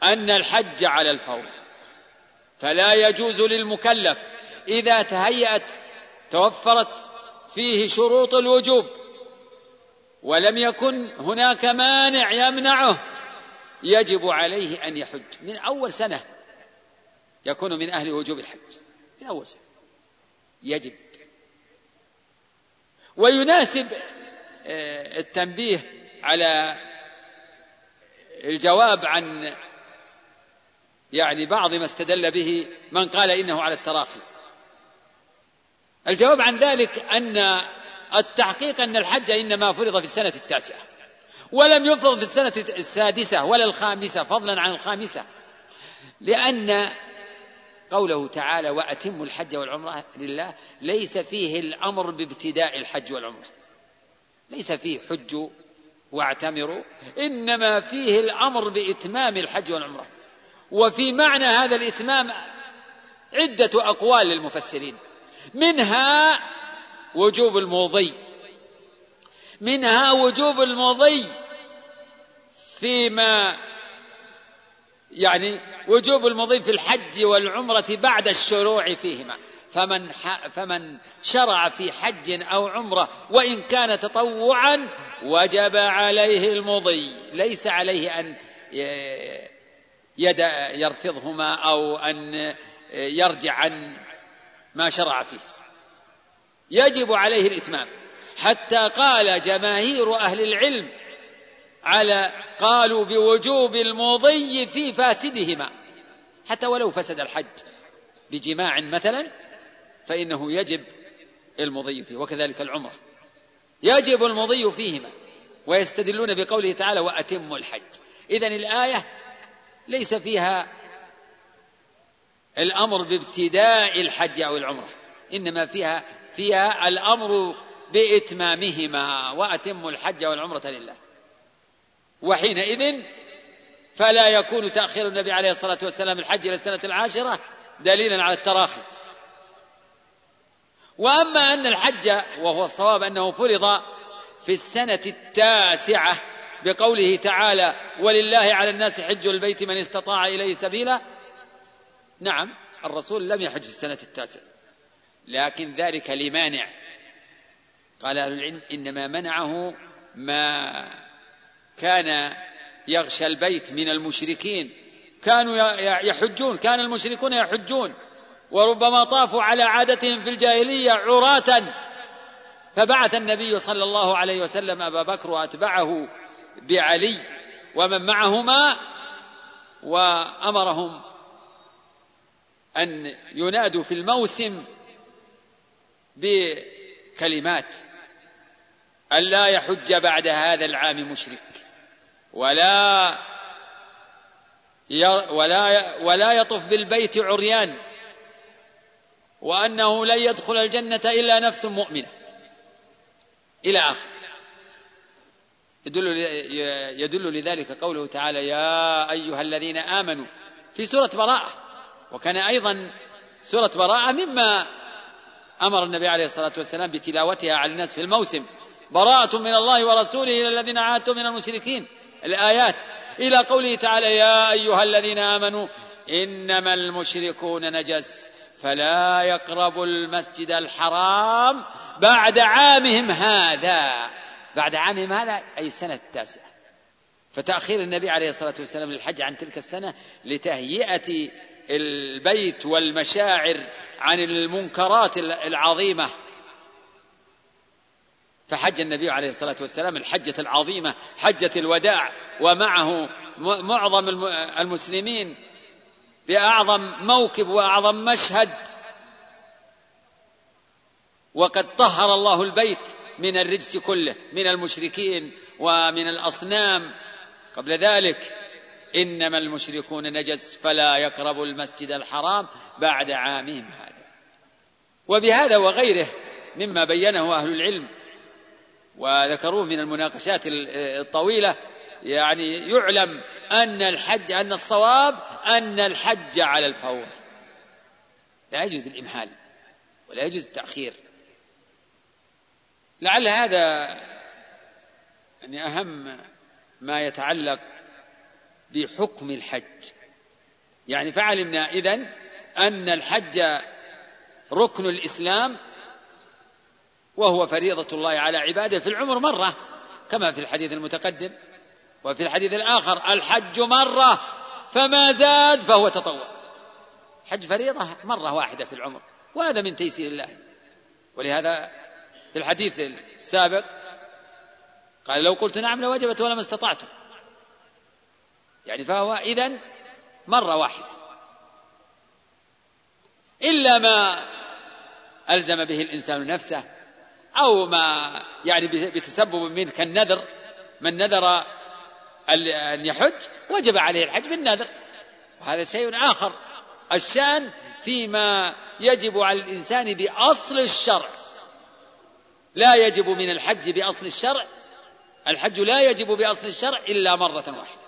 أن الحج على الفور فلا يجوز للمكلف إذا تهيأت توفرت فيه شروط الوجوب ولم يكن هناك مانع يمنعه يجب عليه أن يحج. من أول سنة يكون من أهل وجوب الحج. من أول سنة. يجب. ويناسب آه، التنبيه على الجواب عن يعني بعض ما استدل به من قال إنه على التراخي. الجواب عن ذلك أن التحقيق أن الحج إنما فرض في السنة التاسعة ولم يفرض في السنة السادسة ولا الخامسة فضلا عن الخامسة لأن قوله تعالى وأتموا الحج والعمرة لله ليس فيه الأمر بابتداء الحج والعمرة ليس فيه حج واعتمروا إنما فيه الأمر بإتمام الحج والعمرة وفي معنى هذا الإتمام عدة أقوال للمفسرين منها وجوب المضي. منها وجوب المضي فيما يعني وجوب المضي في الحج والعمرة بعد الشروع فيهما. فمن فمن شرع في حج أو عمرة وإن كان تطوعا وجب عليه المضي. ليس عليه أن يدع يرفضهما أو أن يرجع عن ما شرع فيه. يجب عليه الإتمام. حتى قال جماهير أهل العلم على قالوا بوجوب المضي في فاسدهما. حتى ولو فسد الحج بجماع مثلا فإنه يجب المضي فيه وكذلك العمرة. يجب المضي فيهما ويستدلون بقوله تعالى وأتموا الحج إذن الآية ليس فيها الأمر بابتداء الحج أو العمرة إنما فيها فيها الأمر بإتمامهما وأتموا الحج والعمرة لله. وحينئذ فلا يكون تأخير النبي عليه الصلاة والسلام الحج إلى السنة العاشرة دليلا على التراخي. وأما أن الحج وهو الصواب أنه فرض في السنة التاسعة بقوله تعالى ولله على الناس حج البيت من استطاع إليه سبيلا نعم الرسول لم يحج في السنة التاسعة. لكن ذلك لمانع. قال أهل العلم إنما منعه ما كان يغشى البيت من المشركين. كانوا يحجون كان المشركون يحجون. وربما طافوا على عادتهم في الجاهلية عراة. فبعث النبي صلى الله عليه وسلم أبا بكر وأتبعه بعلي ومن معهما وأمرهم أن ينادوا في الموسم بكلمات ألا يحج بعد هذا العام مشرك ولا ولا ولا يطف بالبيت عريان وأنه لن يدخل الجنة إلا نفس مؤمنة. إلى آخر. يدل يدل لذلك قوله تعالى يا أيها الذين آمنوا في سورة براءة وكان أيضا سورة براءة مما أمر النبي عليه الصلاة والسلام بتلاوتها على الناس في الموسم. براءة من الله ورسوله إلى الذين عاهدتم من المشركين. الآيات. إلى قوله تعالى يا أيها الذين آمنوا إنما المشركون نجس فلا يقربوا المسجد الحرام بعد عامهم هذا. بعد عامهم هذا أي السنة التاسعة. فتأخير النبي عليه الصلاة والسلام للحج عن تلك السنة لتهيئة البيت والمشاعر عن المنكرات العظيمة. فحج النبي عليه الصلاة والسلام الحجة العظيمة حجة الوداع ومعه معظم المسلمين بأعظم موكب وأعظم مشهد. وقد طهر الله البيت من الرجس كله من المشركين ومن الأصنام. قبل ذلك إنما المشركون نجس فلا يقربوا المسجد الحرام بعد عامهم هذا. وبهذا وغيره مما بينه أهل العلم وذكروه من المناقشات الطويلة يعني يعلم أن الحج أن الصواب أن الحج على الفور. لا يجوز الإمهال ولا يجوز التأخير. لعل هذا يعني أهم ما يتعلق بحكم الحج. يعني فعلمنا إذن أن الحج ركن الإسلام وهو فريضة الله على عباده في العمر مرة كما في الحديث المتقدم وفي الحديث الآخر الحج مرة فما زاد فهو تطوع. حج فريضة مرة واحدة في العمر وهذا من تيسير الله. ولهذا في الحديث السابق قال لو قلت نعم لوجبت ولما استطعت. يعني فهو إذن مرة واحدة. إلا ما ألزم به الإنسان نفسه أو ما يعني بتسبب منه كالنذر من نذر أن يحج وجب عليه الحج بالنذر. وهذا شيء آخر. الشأن فيما يجب على الإنسان بأصل الشرع. لا يجب من الحج بأصل الشرع. الحج لا يجب بأصل الشرع إلا مرة واحدة.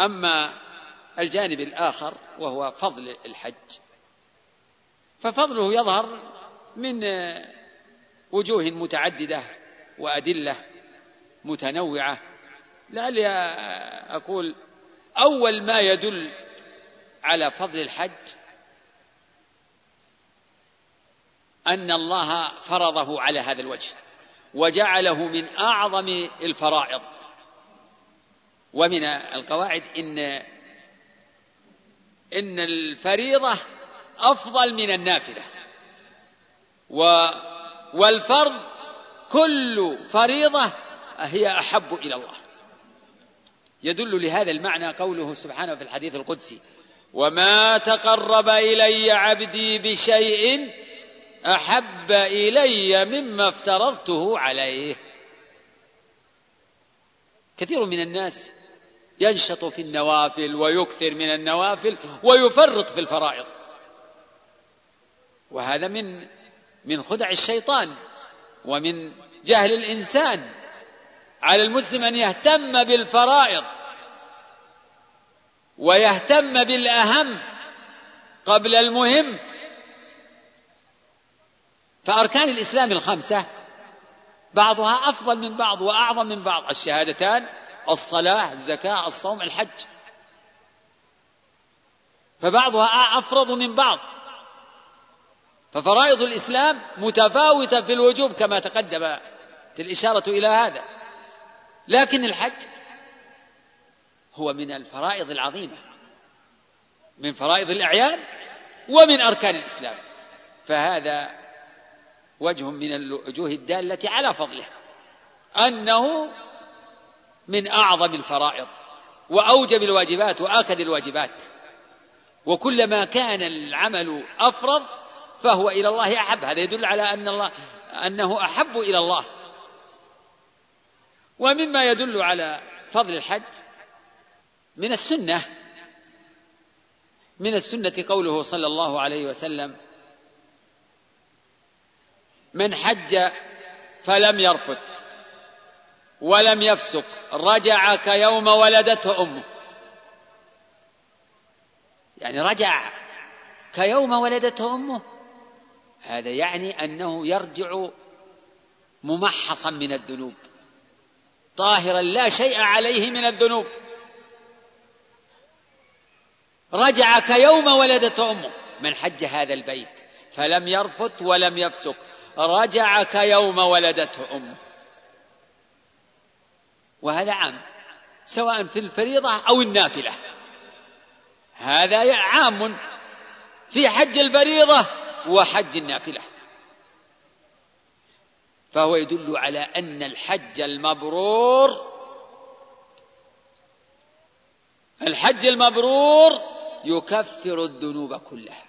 أما الجانب الآخر وهو فضل الحج ففضله يظهر من وجوه متعددة وأدلة متنوعة. لعلي أقول أول ما يدل على فضل الحج أن الله فرضه على هذا الوجه وجعله من أعظم الفرائض. ومن القواعد إن إن الفريضة أفضل من النافلة. و والفرض كل فريضة هي أحب إلى الله. يدل لهذا المعنى قوله سبحانه في الحديث القدسي وما تقرب إلي عبدي بشيء أحب إلي مما افترضته عليه. كثير من الناس ينشط في النوافل ويكثر من النوافل ويفرط في الفرائض. وهذا من من خدع الشيطان ومن جهل الإنسان. على المسلم أن يهتم بالفرائض ويهتم بالأهم قبل المهم. فأركان الإسلام الخمسة بعضها أفضل من بعض وأعظم من بعض. الشهادتان الصلاة الزكاة الصوم الحج. فبعضها أفرض من بعض. ففرائض الإسلام متفاوتة في الوجوب كما تقدم الاشاره إلى هذا. لكن الحج هو من الفرائض العظيمة من فرائض الأعيان ومن أركان الإسلام. فهذا وجه من الوجوه الدالة على فضله أنه من أعظم الفرائض وأوجب الواجبات وآكد الواجبات. وكلما كان العمل أفرض فهو إلى الله أحب. هذا يدل على أن الله أنه أحب إلى الله. ومما يدل على فضل الحج من السنة. من السنة قوله صلى الله عليه وسلم من حج فلم يرفث. ولم يفسق رجع كيوم ولدته أمه. يعني رجع كيوم ولدته أمه. هذا يعني أنه يرجع ممحصا من الذنوب طاهرا لا شيء عليه من الذنوب. رجع كيوم ولدته أمه. من حج هذا البيت؟ فلم يرفث ولم يفسق. رجع كيوم ولدته أمه. وهذا عام سواء في الفريضة أو النافلة. هذا عام في حج الفريضة وحج النافلة. فهو يدل على أن الحج المبرور الحج المبرور يكفر الذنوب كلها.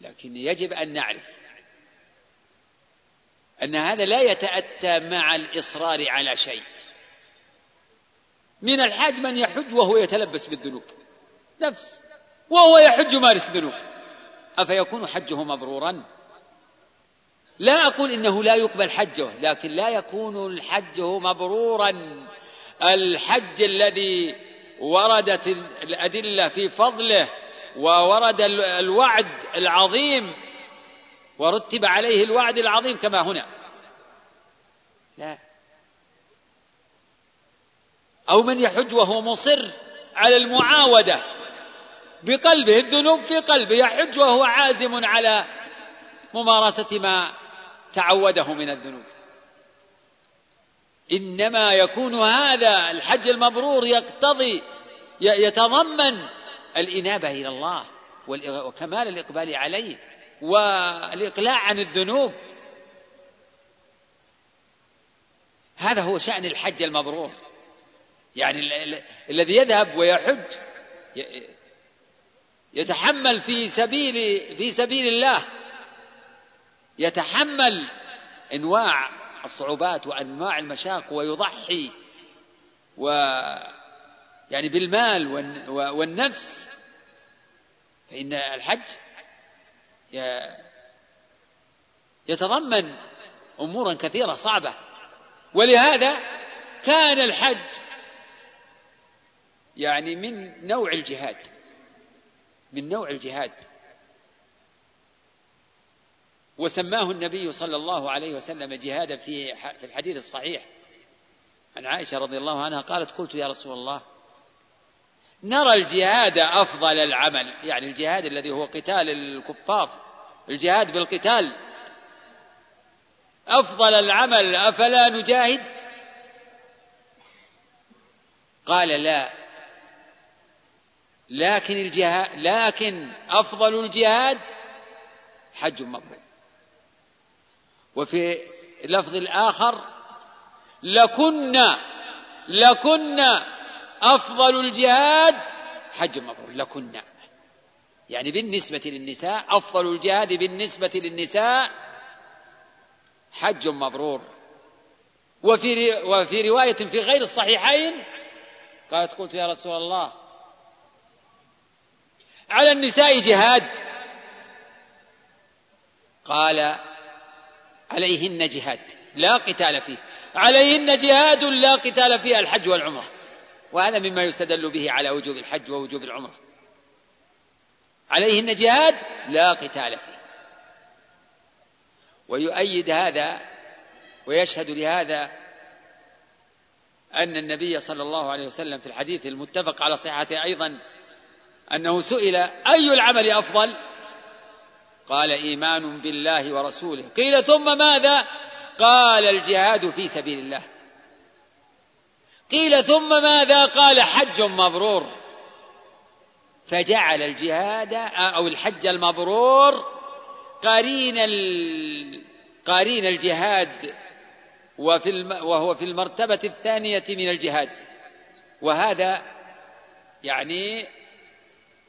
لكن يجب أن نعرف أن هذا لا يتأتى مع الإصرار على شيء. من الحاج من يحج وهو يتلبس بالذنوب. نفس وهو يحج يمارس ذنوب. أفيكون حجه مبرورا؟ لا أقول إنه لا يقبل حجه لكن لا يكون الحج مبرورا. الحج الذي وردت الأدلة في فضله وورد الوعد العظيم ورتب عليه الوعد العظيم كما هنا. لا. أو من يحج وهو مصر على المعاودة بقلبه الذنوب في قلبه يحج وهو عازم على ممارسة ما تعوده من الذنوب. إنما يكون هذا الحج المبرور يقتضي يتضمن الإنابة إلى الله وكمال الإقبال عليه. والإقلاع عن الذنوب. هذا هو شأن الحج المبرور. يعني الذي يذهب ويحج يتحمل في سبيل في سبيل الله. يتحمل إنواع الصعوبات وأنواع المشاق ويضحي و يعني بالمال والنفس. فإن الحج يتضمن أمورا كثيرة صعبة. ولهذا كان الحج يعني من نوع الجهاد من نوع الجهاد. وسماه النبي صلى الله عليه وسلم جهادا في في الحديث الصحيح. عن عائشة رضي الله عنها قالت قلت يا رسول الله نرى الجهاد أفضل العمل يعني الجهاد الذي هو قتال الكفار الجهاد بالقتال. أفضل العمل أفلا نجاهد؟ قال لا. لكن الجهاد لكن أفضل الجهاد حج مبرور وفي اللفظ الآخر لكنا لكنا أفضل الجهاد حج مبرور لكن. يعني بالنسبة للنساء أفضل الجهاد بالنسبة للنساء حج مبرور. وفي وفي رواية في غير الصحيحين قالت قلت يا رسول الله على النساء جهاد. قال عليهن جهاد لا قتال فيه. عليهن جهاد لا قتال فيه الحج والعمرة. وهذا مما يستدل به على وجوب الحج ووجوب العمرة. عليهن جهاد لا قتال فيه. ويؤيد هذا ويشهد لهذا أن النبي صلى الله عليه وسلم في الحديث المتفق على صحته أيضا أنه سئل أي العمل أفضل؟ قال إيمان بالله ورسوله. قيل ثم ماذا؟ قال الجهاد في سبيل الله. قيل ثم ماذا قال؟ حج مبرور. فجعل الجهاد أو الحج المبرور قرين قرين الجهاد وفي الم وهو في المرتبة الثانية من الجهاد. وهذا يعني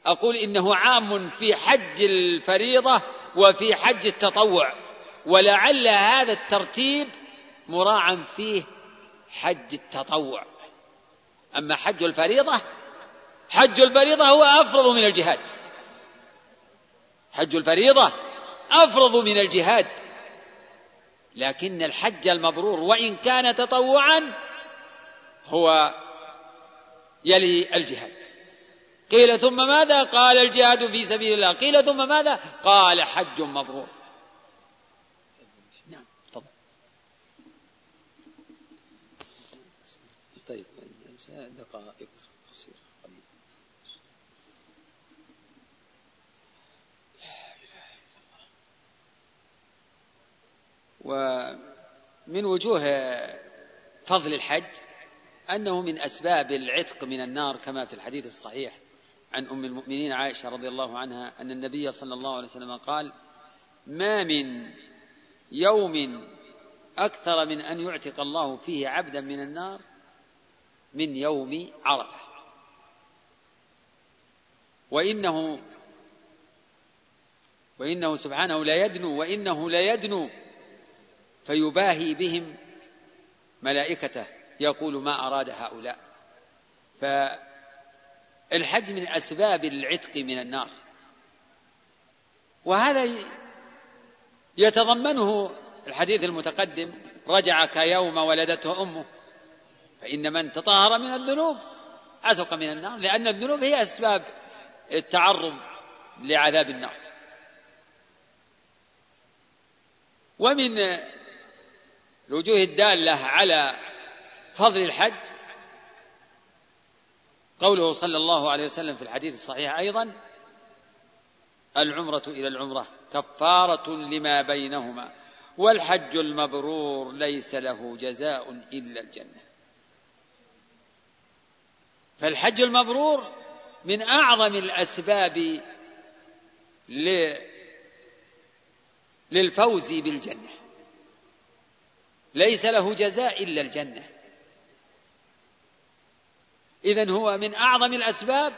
أقول إنه عام في حج الفريضة وفي حج التطوع. ولعل هذا الترتيب مراعا فيه حج التطوع. أما حج الفريضة حج الفريضة هو أفرض من الجهاد. حج الفريضة أفرض من الجهاد. لكن الحج المبرور وإن كان تطوعا هو يلي الجهاد. قيل ثم ماذا؟ قال الجهاد في سبيل الله. قيل ثم ماذا؟ قال حج مبرور نعم تفضل طيب دقائق قصيرة ومن وجوه فضل الحج أنه من أسباب العتق من النار كما في الحديث الصحيح عن أم المؤمنين عائشة رضي الله عنها أن النبي صلى الله عليه وسلم قال ما من يوم أكثر من أن يعتق الله فيه عبدا من النار من يوم عرفة. وإنه وإنه سبحانه لا يدنو وإنه لا يدنو فيباهي بهم ملائكته يقول ما أراد هؤلاء. ف الحج من أسباب العتق من النار. وهذا يتضمنه الحديث المتقدم رجع كيوم ولدته أمه فإن من تطهر من الذنوب عتق من النار لأن الذنوب هي أسباب التعرض لعذاب النار. ومن الوجوه الدالة على فضل الحج قوله صلى الله عليه وسلم في الحديث الصحيح أيضا العمرة إلى العمرة كفارة لما بينهما والحج المبرور ليس له جزاء إلا الجنة. فالحج المبرور من أعظم الأسباب للفوز بالجنة. ليس له جزاء إلا الجنة. إذا هو من أعظم الأسباب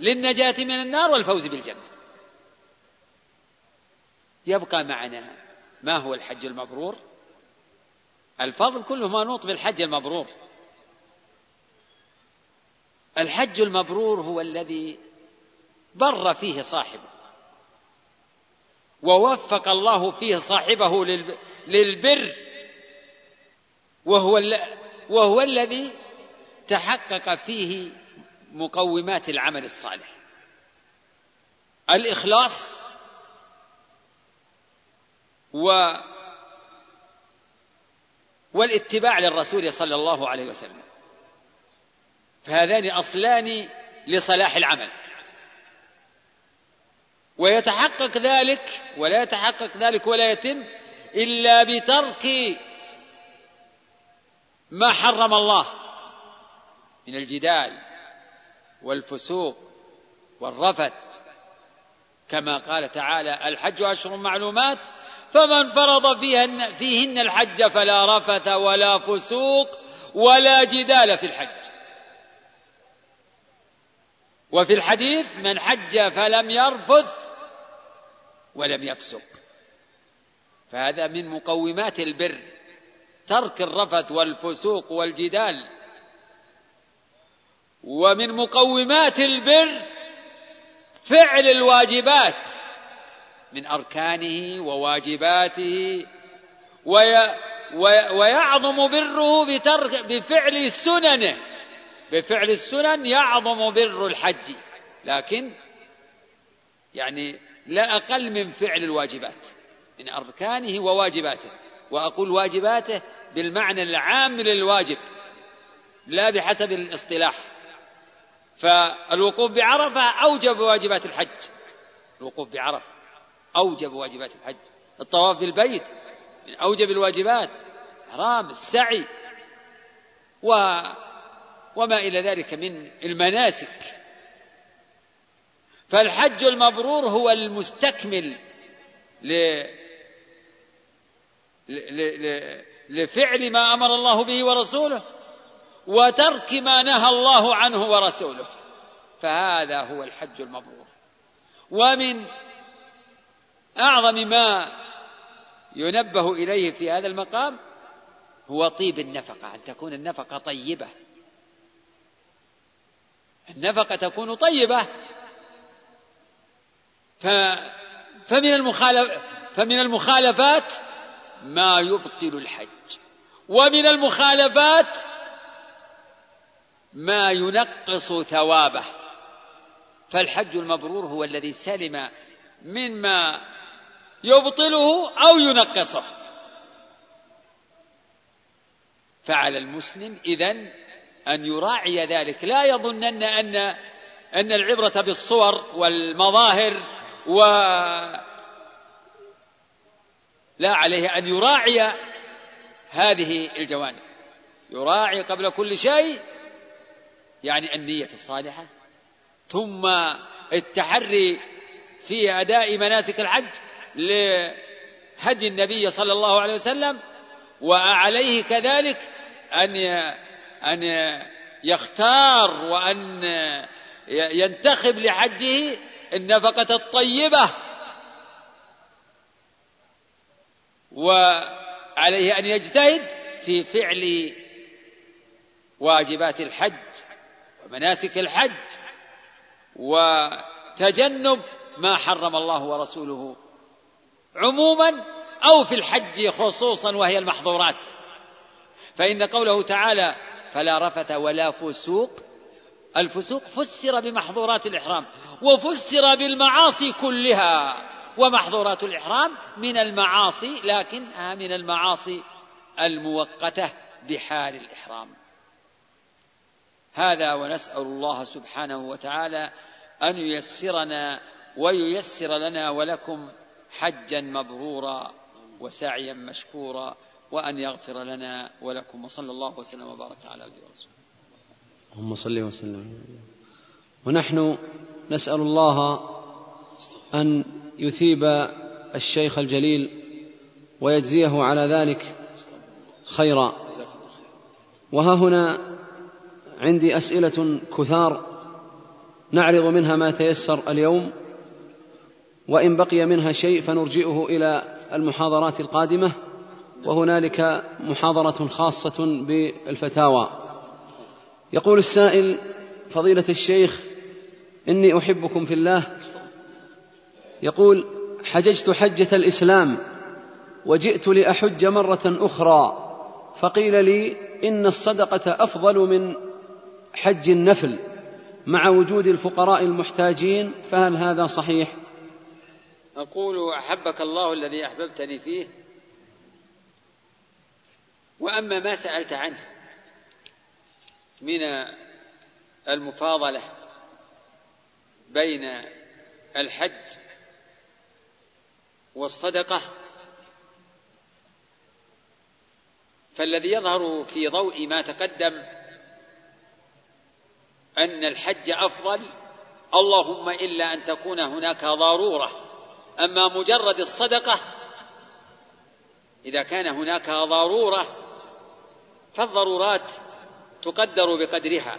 للنجاة من النار والفوز بالجنة. يبقى معنا ما هو الحج المبرور؟ الفضل كله منوط بالحج المبرور. الحج المبرور هو الذي بر فيه صاحبه. ووفق الله فيه صاحبه للبر وهو وهو الذي تحقق فيه مقومات العمل الصالح. الإخلاص و والاتباع للرسول صلى الله عليه وسلم. فهذان أصلان لصلاح العمل. ويتحقق ذلك ولا يتحقق ذلك ولا يتم إلا بترك ما حرم الله من الجدال والفسوق والرفث كما قال تعالى الحج أشهر معلومات فمن فرض فيهن, فيهن الحج فلا رفث ولا فسوق ولا جدال في الحج. وفي الحديث من حج فلم يرفث ولم يفسق. فهذا من مقومات البر. ترك الرفث والفسوق والجدال ومن مقومات البر فعل الواجبات من أركانه وواجباته وي ويعظم بره بترك بفعل سننه. بفعل السنن يعظم بر الحج. لكن يعني لا أقل من فعل الواجبات. من أركانه وواجباته. وأقول واجباته بالمعنى العام للواجب لا بحسب الاصطلاح. فالوقوف بعرفة أوجب واجبات الحج. الوقوف بعرفة أوجب واجبات الحج. الطواف بالبيت من أوجب الواجبات. حرام السعي. و وما إلى ذلك من المناسك. فالحج المبرور هو المستكمل ل... ل... لفعل ما أمر الله به ورسوله وترك ما نهى الله عنه ورسوله. فهذا هو الحج المبرور. ومن أعظم ما ينبه إليه في هذا المقام هو طيب النفقة أن تكون النفقة طيبة. النفقة تكون طيبة. فمن المخالف فمن المخالفات ما يبطل الحج. ومن المخالفات ما ينقص ثوابه. فالحج المبرور هو الذي سلم مما يبطله أو ينقصه. فعلى المسلم إذن أن يراعي ذلك. لا يظنن أن أن العبرة بالصور والمظاهر و لا عليه أن يراعي هذه الجوانب. يراعي قبل كل شيء يعني النية الصالحة ثم التحري في أداء مناسك الحج لهدي النبي صلى الله عليه وسلم وعليه كذلك أن أن يختار وأن ينتخب لحجه النفقة الطيبة وعليه أن يجتهد في فعل واجبات الحج ومناسك الحج وتجنب ما حرم الله ورسوله عموما أو في الحج خصوصا وهي المحظورات. فإن قوله تعالى فلا رفث ولا فسوق الفسوق فسر بمحظورات الإحرام وفسر بالمعاصي كلها. ومحظورات الإحرام من المعاصي لكنها من المعاصي المؤقتة بحال الإحرام. هذا ونسأل الله سبحانه وتعالى أن ييسرنا وييسر لنا ولكم حجا مبرورا وسعيا مشكورا وأن يغفر لنا ولكم. وصلى الله وسلم وبارك على عبده ورسوله. اللهم صل وسلم. ونحن نسأل الله أن يثيب الشيخ الجليل ويجزيه على ذلك خيرا. وها هنا عندي أسئلة كثار نعرض منها ما تيسر اليوم وإن بقي منها شيء فنرجئه إلى المحاضرات القادمة وهنالك محاضرة خاصة بالفتاوى. يقول السائل فضيلة الشيخ إني أحبكم في الله يقول حججت حجة الإسلام وجئت لأحج مرة أخرى فقيل لي إن الصدقة أفضل من حج النفل مع وجود الفقراء المحتاجين فهل هذا صحيح؟ أقول أحبك الله الذي أحببتني فيه وأما ما سألت عنه من المفاضلة بين الحج والصدقة. فالذي يظهر في ضوء ما تقدم أن الحج أفضل اللهم إلا أن تكون هناك ضرورة. أما مجرد الصدقة إذا كان هناك ضرورة فالضرورات تقدر بقدرها.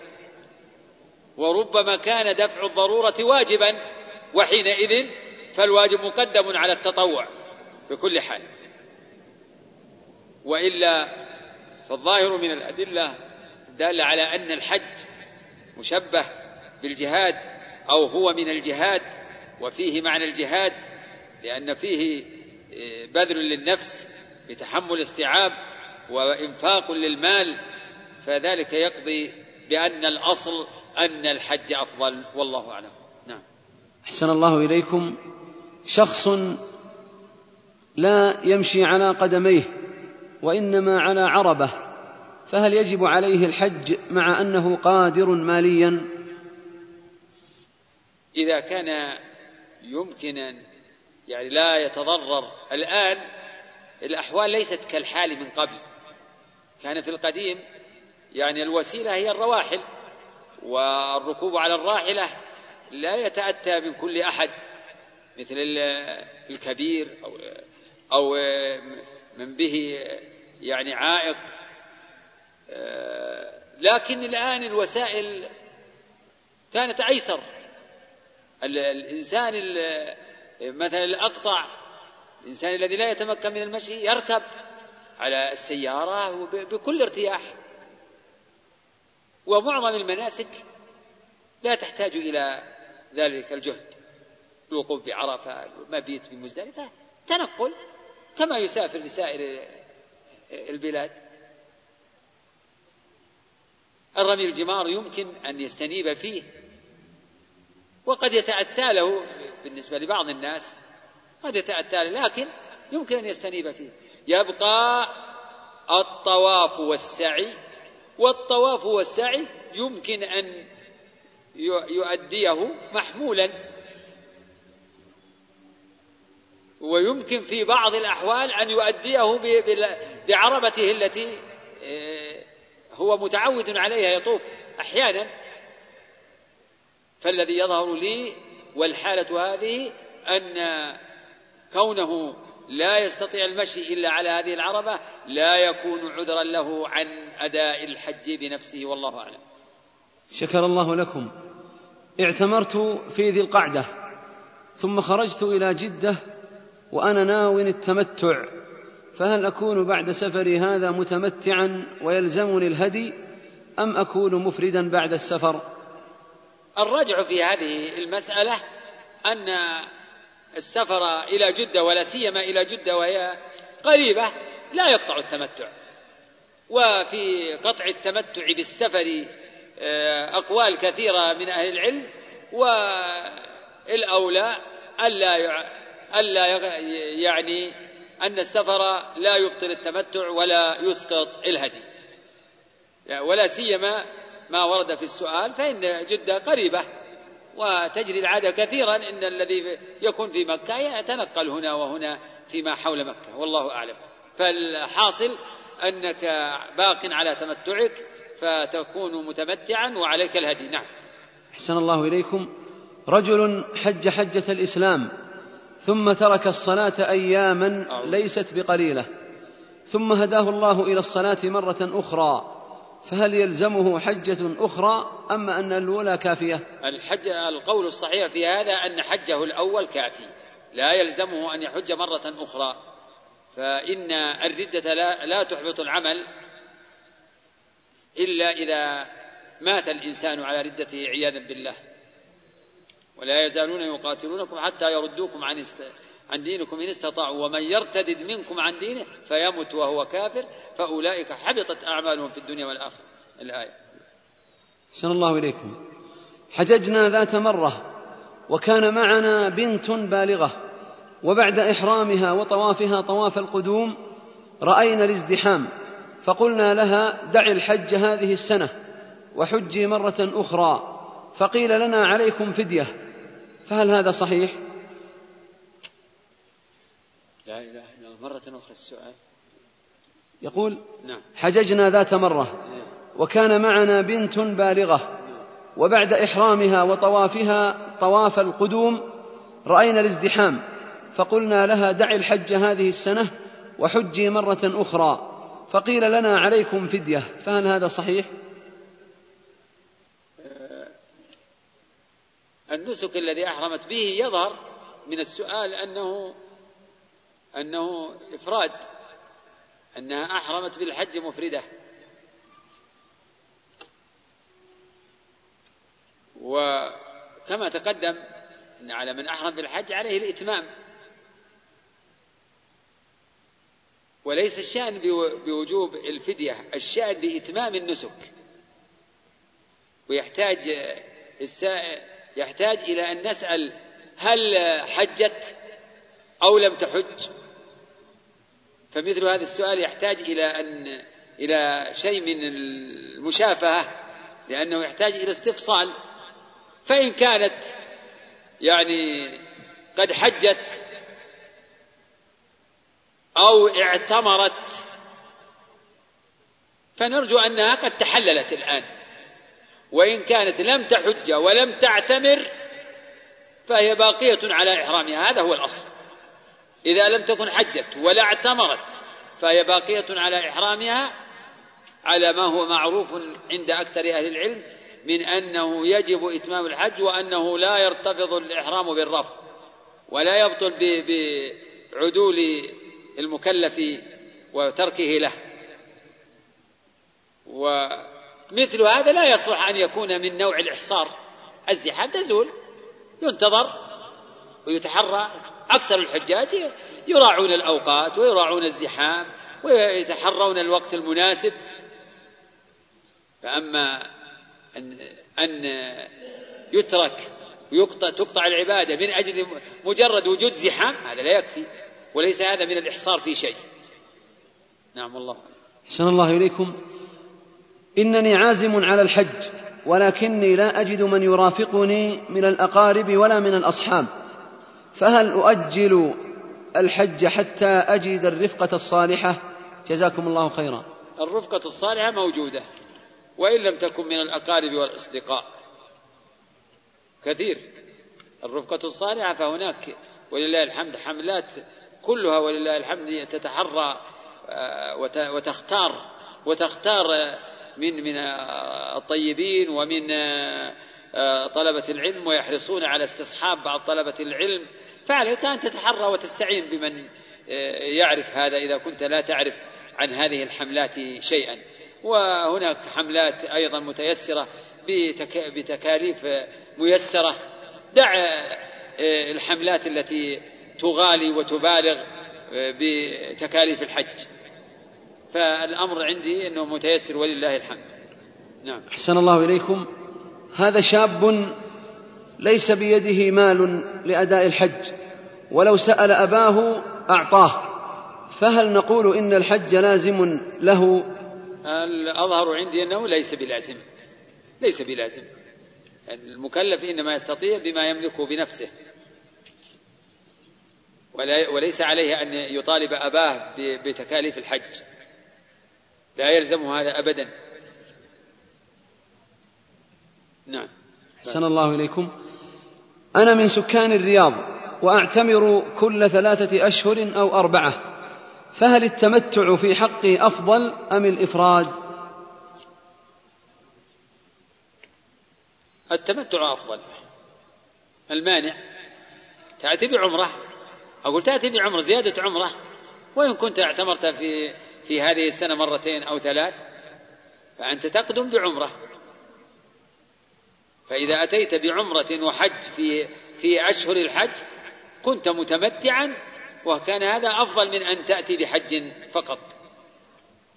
وربما كان دفع الضرورة واجبا وحينئذ فالواجب مقدم على التطوع بكل حال. وإلا فالظاهر من الأدلة الدالة على أن الحج مشبه بالجهاد أو هو من الجهاد وفيه معنى الجهاد لأن فيه آه، بذل للنفس بتحمل استيعاب وإنفاق للمال فذلك يقضي بأن الأصل أن الحج أفضل. والله أعلم. نعم. أحسن الله إليكم. شخص لا يمشي على قدميه وإنما على عربة فهل يجب عليه الحج مع أنه قادر ماليا؟ إذا كان يمكن يعني لا يتضرر. الآن الأحوال ليست كالحال من قبل. كان في القديم يعني الوسيلة هي الرواحل والركوب على الراحلة لا يتأتى من كل أحد. مثل الكبير أو أو من به يعني عائق. لكن الآن الوسائل كانت أيسر. الإنسان مثلا الأقطع الإنسان الذي لا يتمكن من المشي يركب على السيارة بكل ارتياح. ومعظم المناسك لا تحتاج إلى ذلك الجهد. الوقوف بعرفة المبيت بمزدلفة تنقل كما يسافر لسائر البلاد. الرمي الجمار يمكن أن يستنيب فيه وقد يتأتى له بالنسبة لبعض الناس قد يتأتى له لكن يمكن أن يستنيب فيه. يبقى الطواف والسعي والطواف والسعي يمكن أن يؤديه محمولا ويمكن في بعض الأحوال أن يؤديه بعربته التي آه، هو متعود عليها يطوف أحيانا. فالذي يظهر لي والحالة هذه أن كونه لا يستطيع المشي إلا على هذه العربة لا يكون عذرا له عن أداء الحج بنفسه والله أعلم. شكر الله لكم. اعتمرت في ذي القعدة ثم خرجت إلى جدة وأنا ناو التمتع فهل أكون بعد سفري هذا متمتعا ويلزمني الهدي أم أكون مفردا بعد السفر؟ الراجع في هذه المسألة أن السفر إلى جدة ولا سيما إلى جدة وهي قريبة لا يقطع التمتع. وفي قطع التمتع بالسفر آه، أقوال كثيرة من أهل العلم والأولى ألا ألا يعني أن السفر لا يبطل التمتع ولا يسقط الهدي. ولا سيما ما ورد في السؤال فإن جدة قريبة وتجري العادة كثيرا إن الذي يكون في مكة يتنقل هنا وهنا فيما حول مكة والله أعلم. فالحاصل أنك باق على تمتعك فتكون متمتعا وعليك الهدي. نعم. أحسن الله إليكم. رجل حج حجة الإسلام. ثم ترك الصلاة أياما ليست بقليلة. ثم هداه الله إلى الصلاة مرة أخرى. فهل يلزمه حجة أخرى أم أن الأولى كافية؟ الحج القول الصحيح في هذا أن حجه الأول كافي. لا يلزمه أن يحج مرة أخرى. فإن الردة لا, لا تحبط العمل إلا إذا مات الإنسان على ردته عياذا بالله. ولا يزالون يقاتلونكم حتى يردوكم عن است... عن دينكم. إن استطاعوا ومن يرتدد منكم عن دينه فيمت وهو كافر. فأولئك حبطت أعمالهم في الدنيا والآخرة. الآية. سن الله إليكم. حججنا ذات مرة وكان معنا بنت بالغة وبعد إحرامها وطوافها طواف القدوم رأينا الازدحام فقلنا لها دع الحج هذه السنة وحجي مرة أخرى. فقيل لنا عليكم فدية فهل هذا صحيح؟ لا إله إلا الله مرة أخرى السؤال يقول نعم. حججنا ذات مرة نعم. وكان معنا بنت بالغة وبعد إحرامها وطوافها طواف القدوم رأينا الازدحام فقلنا لها دع الحج هذه السنة وحجي مرة أخرى فقيل لنا عليكم فدية فهل هذا صحيح؟ النسك الذي أحرمت به يظهر من السؤال أنه أنه إفراد أنها أحرمت بالحج مفردة. وكما تقدم أن على من أحرم بالحج عليه الإتمام. وليس الشأن بوجوب الفدية الشأن بإتمام النسك. ويحتاج يحتاج إلى أن نسأل هل حجت أو لم تحج. فمثل هذا السؤال يحتاج إلى أن إلى شيء من المشافهة لأنه يحتاج إلى استفصال. فإن كانت يعني قد حجت أو اعتمرت فنرجو أنها قد تحللت الآن. وإن كانت لم تحج ولم تعتمر فهي باقية على إحرامها هذا هو الأصل. إذا لم تكن حجت ولا اعتمرت فهي باقية على إحرامها على ما هو معروف عند أكثر أهل العلم من أنه يجب إتمام الحج وأنه لا يرتبط الإحرام بالرفض ولا يبطل بعدول المكلف وتركه له. ومثل هذا لا يصلح أن يكون من نوع الإحصار. الزحام تزول ينتظر ويتحرى. أكثر الحجاج يراعون الأوقات ويراعون الزحام ويتحرون الوقت المناسب. فأما أن أن يترك ويقطع تقطع العبادة من أجل مجرد وجود زحام هذا لا يكفي وليس هذا من الإحصار في شيء. نعم الله أحسن الله إليكم. إنني عازم على الحج ولكني لا أجد من يرافقني من الأقارب ولا من الأصحاب. فهل أؤجل الحج حتى أجد الرفقة الصالحة؟ جزاكم الله خيرا. الرفقة الصالحة موجودة وإن لم تكن من الأقارب والأصدقاء. كثير. الرفقة الصالحة فهناك ولله الحمد حملات كلها ولله الحمد تتحرى آه، وتختار وتختار من من الطيبين ومن آه، طلبة العلم ويحرصون على استصحاب بعض طلبة العلم. فعليك أن تتحرى وتستعين بمن آه، يعرف هذا إذا كنت لا تعرف عن هذه الحملات شيئا. وهناك حملات أيضا متيسرة بتكاليف ميسرة. دع الحملات التي تغالي وتبالغ آه، بتكاليف الحج. فالأمر عندي أنه متيسر ولله الحمد. نعم. أحسن الله إليكم. هذا شاب ليس بيده مال لأداء الحج. ولو سأل أباه أعطاه. فهل نقول إن الحج لازم له؟ الأظهر عندي أنه ليس بلازم. ليس بلازم. المكلف إنما يستطيع بما يملكه بنفسه. وليس عليه أن يطالب أباه بتكاليف الحج. لا يلزمه هذا أبدا. نعم. أحسن الله إليكم. أنا من سكان الرياض وأعتمر كل ثلاثة أشهر أو أربعة. فهل التمتع في حقي أفضل أم الإفراد؟ التمتع أفضل. المانع. تأتي بعمرة أقول تأتي بعمرة زيادة عمرة. وإن كنت اعتمرت في في هذه السنة مرتين أو ثلاث فأنت تقدم بعمرة. فإذا أتيت بعمرة وحج في في أشهر الحج كنت متمتعا وكان هذا أفضل من أن تأتي بحج فقط.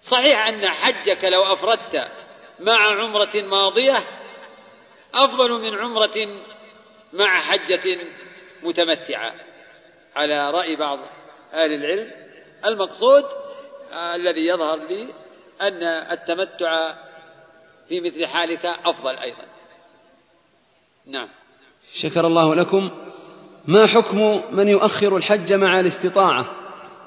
صحيح أن حجك لو أفردت مع عمرة ماضية أفضل من عمرة مع حجة متمتعة. على رأي بعض أهل العلم المقصود الذي يظهر لي أن التمتع في مثل حالك أفضل أيضا. نعم. شكر الله لكم. ما حكم من يؤخر الحج مع الاستطاعة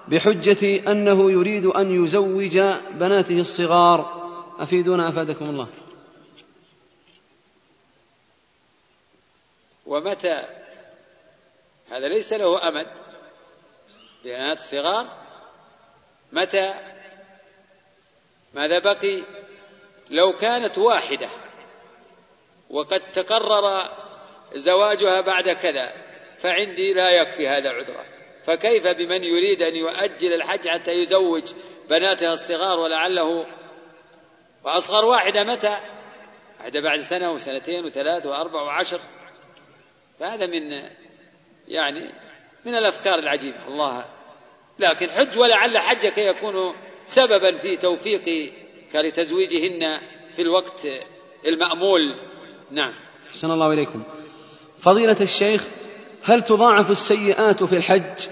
بحجة أنه يريد أن يزوج بناته الصغار؟ أفيدونا أفادكم الله. ومتى؟ هذا ليس له أمد. بنات صغار متى؟ ماذا بقي؟ لو كانت واحدة وقد تقرر زواجها بعد كذا فعندي لا يكفي هذا عذرا. فكيف بمن يريد أن يؤجل الحج حتى يزوج بناتها الصغار ولعله؟ وأصغر واحدة متى؟ واحدة بعد سنة وسنتين وثلاث وأربع وعشر. فهذا من يعني من الأفكار العجيبة. الله لكن حج ولعل حجك يكون سببا في توفيقك لتزويجهن في الوقت المأمول. نعم. أحسن الله إليكم. فضيلة الشيخ هل تضاعف السيئات في الحج؟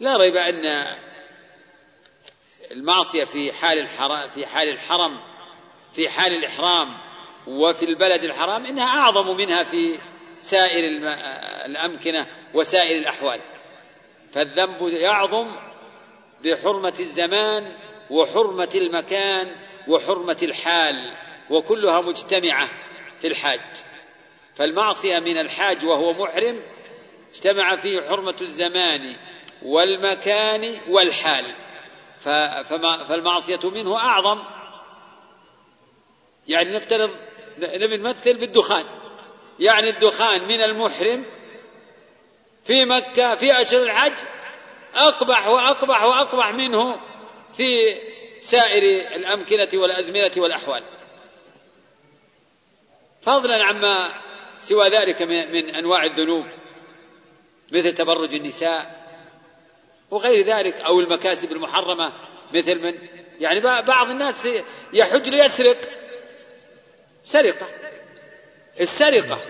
لا ريب أن المعصية في حال الحرام في حال الحرم في حال الإحرام وفي البلد الحرام إنها أعظم منها في سائر الأمكنة وسائر الأحوال. فالذنب يعظم بحرمة الزمان وحرمة المكان وحرمة الحال وكلها مجتمعة في الحاج. فالمعصية من الحاج وهو محرم اجتمع فيه حرمة الزمان والمكان والحال. فالمعصية منه أعظم. يعني نفترض نمثل بالدخان. يعني الدخان من المحرم في مكة في أشهر الحج أقبح وأقبح وأقبح منه في سائر الأمكنة والأزمنة والأحوال. فضلا عما سوى ذلك من أنواع الذنوب مثل تبرج النساء وغير ذلك أو المكاسب المحرمة مثل من يعني بعض الناس يحج ليسرق. سرقة. السرقة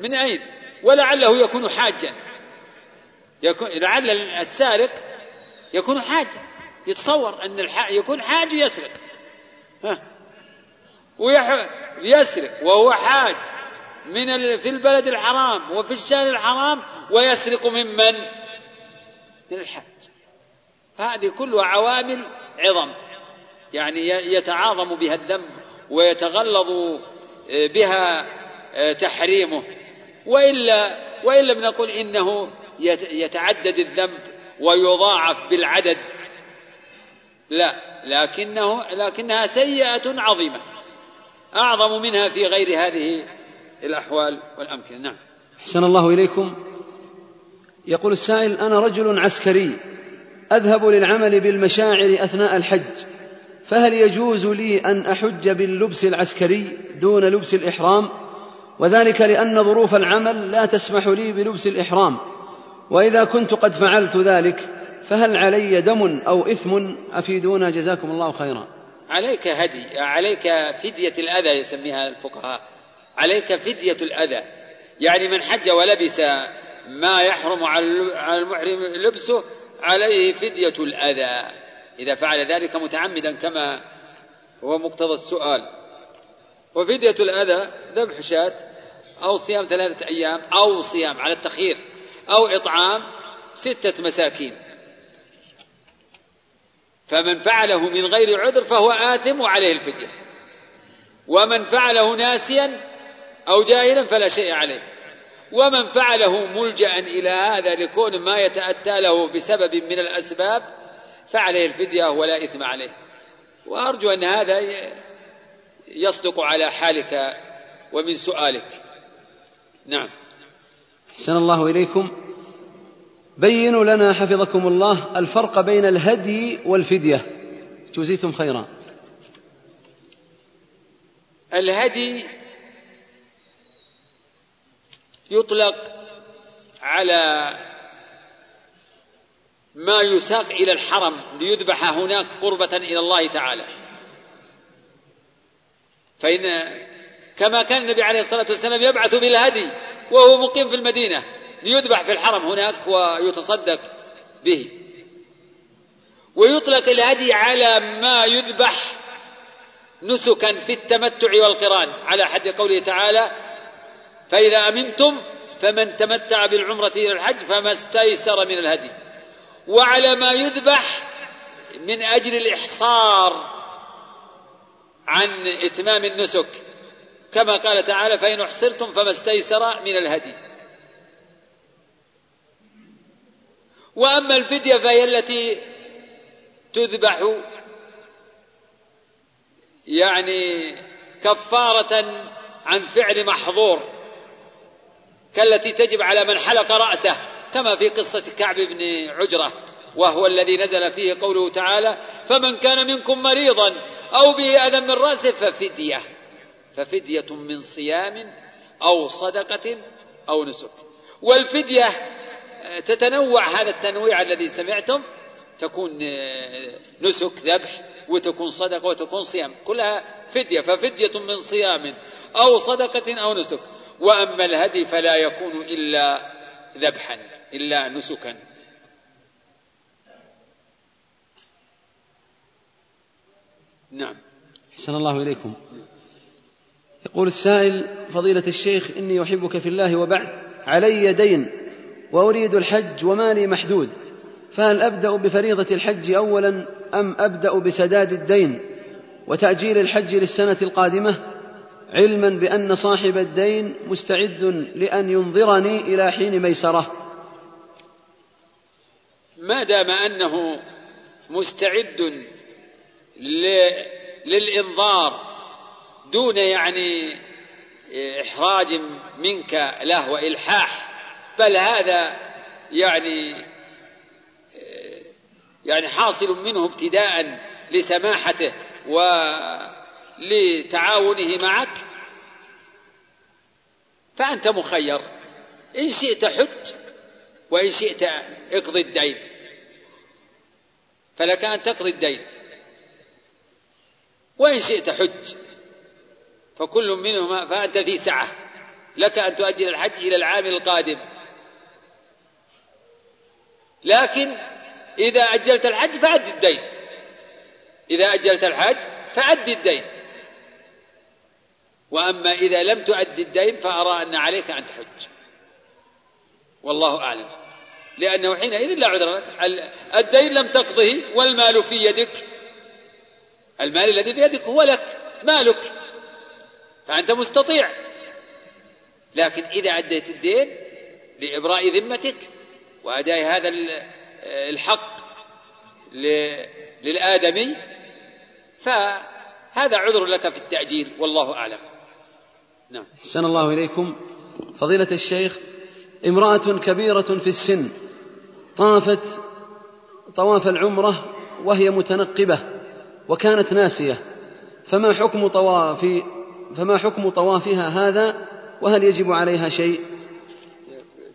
من أين؟ ولعله يكون حاجا. يكون لعل السارق يكون حاجا يتصور أن. يكون حاج يسرق ها؟ ويسرق وهو حاج من ال... في البلد الحرام وفي الشهر الحرام ويسرق ممن؟ من الحاج فهذه كلها عوامل عظم. يعني يتعاظم بها الذنب ويتغلظ بها تحريمه. وإلا والا بنقول إنه يتعدد الذنب ويضاعف بالعدد لا لكنه لكنها سيئة عظيمة أعظم منها في غير هذه الأحوال والأمكنة. نعم. أحسن الله إليكم. يقول السائل أنا رجل عسكري أذهب للعمل بالمشاعر أثناء الحج فهل يجوز لي أن أحج باللبس العسكري دون لبس الإحرام؟ وذلك لأن ظروف العمل لا تسمح لي بلبس الإحرام. وإذا كنت قد فعلت ذلك فهل علي دم أو إثم أفيدونا جزاكم الله خيرا. عليك هدي عليك فدية الأذى يسميها الفقهاء. عليك فدية الأذى. يعني من حج ولبس ما يحرم على المحرم لبسه عليه فدية الأذى. إذا فعل ذلك متعمدا كما هو مقتضى السؤال. وفدية الأذى ذبح شاة أو صيام ثلاثة أيام أو صيام على التخيير أو إطعام ستة مساكين. فمن فعله من غير عذر فهو آثم وعليه الفدية. ومن فعله ناسيا أو جاهلا فلا شيء عليه. ومن فعله ملجأ إلى هذا لكون ما يتأتى له بسبب من الأسباب فعليه الفدية ولا إثم عليه. وأرجو أن هذا يصدق على حالك ومن سؤالك. نعم. أحسن الله إليكم. بينوا لنا حفظكم الله الفرق بين الهدي والفدية. جزيتم خيرا. الهدي يطلق على ما يساق إلى الحرم ليذبح هناك قربة إلى الله تعالى. فإن كما كان النبي عليه الصلاة والسلام يبعث بالهدي وهو مقيم في المدينة ليذبح في الحرم هناك ويتصدق به. ويطلق الهدي على ما يذبح نسكا في التمتع والقران. على حد قوله تعالى فإذا أمنتم فمن تمتع بالعمرة إلى الحج فما استيسر من الهدي. وعلى ما يذبح من أجل الإحصار عن إتمام النسك. كما قال تعالى فإن أحصرتم فما استيسر من الهدي. وأما الفدية فهي التي تذبح يعني كفارة عن فعل محظور كالتي تجب على من حلق رأسه كما في قصة كعب بن عجرة. وهو الذي نزل فيه قوله تعالى فمن كان منكم مريضا أو به أذى من رأسه ففدية. ففدية من صيام أو صدقة أو نسك. والفدية آه، تتنوع هذا التنويع الذي سمعتم تكون آه، نسك ذبح وتكون صدقة وتكون صيام. كلها فدية. ففدية من صيام أو صدقة أو نسك. وأما الهدي فلا يكون إلا ذبحا إلا نسكا. نعم. أحسن الله إليكم. يقول السائل فضيلة الشيخ إني أحبك في الله وبعد. علي دين وأريد الحج ومالي محدود. فهل أبدأ بفريضة الحج أولا أم أبدأ بسداد الدين وتأجيل الحج للسنة القادمة؟ علما بأن صاحب الدين مستعد لأن ينظرني إلى حين ميسرة. ما دام أنه مستعد للإنظار دون يعني إحراج منك له وإلحاح. بل هذا يعني يعني حاصل منه ابتداء لسماحته ولتعاونه معك. فأنت مخير. إن شئت حج وإن شئت اقضي الدين. فلك أن تقضي الدين. وإن شئت حج. فكل منهما فأنت في سعة. لك أن تؤجل الحج إلى العام القادم. لكن إذا أجلت الحج فأد الدين. إذا أجلت الحج فأد الدين. وأما إذا لم تؤد الدين فأرى أن عليك أن تحج. والله أعلم. لأنه حينئذ لا عذر لك. الدين لم تقضه والمال في يدك. المال الذي بيدك هو لك مالك. فأنت مستطيع. لكن إذا أديت الدين لإبراء ذمتك وأداء هذا الحق للآدمي فهذا عذر لك في التأجيل والله أعلم. نعم. أحسن الله إليكم. فضيلة الشيخ امرأة كبيرة في السن طافت طواف العمرة وهي متنقبة. وكانت ناسية. فما حكم طواف فما حكم طوافها هذا؟ وهل يجب عليها شيء؟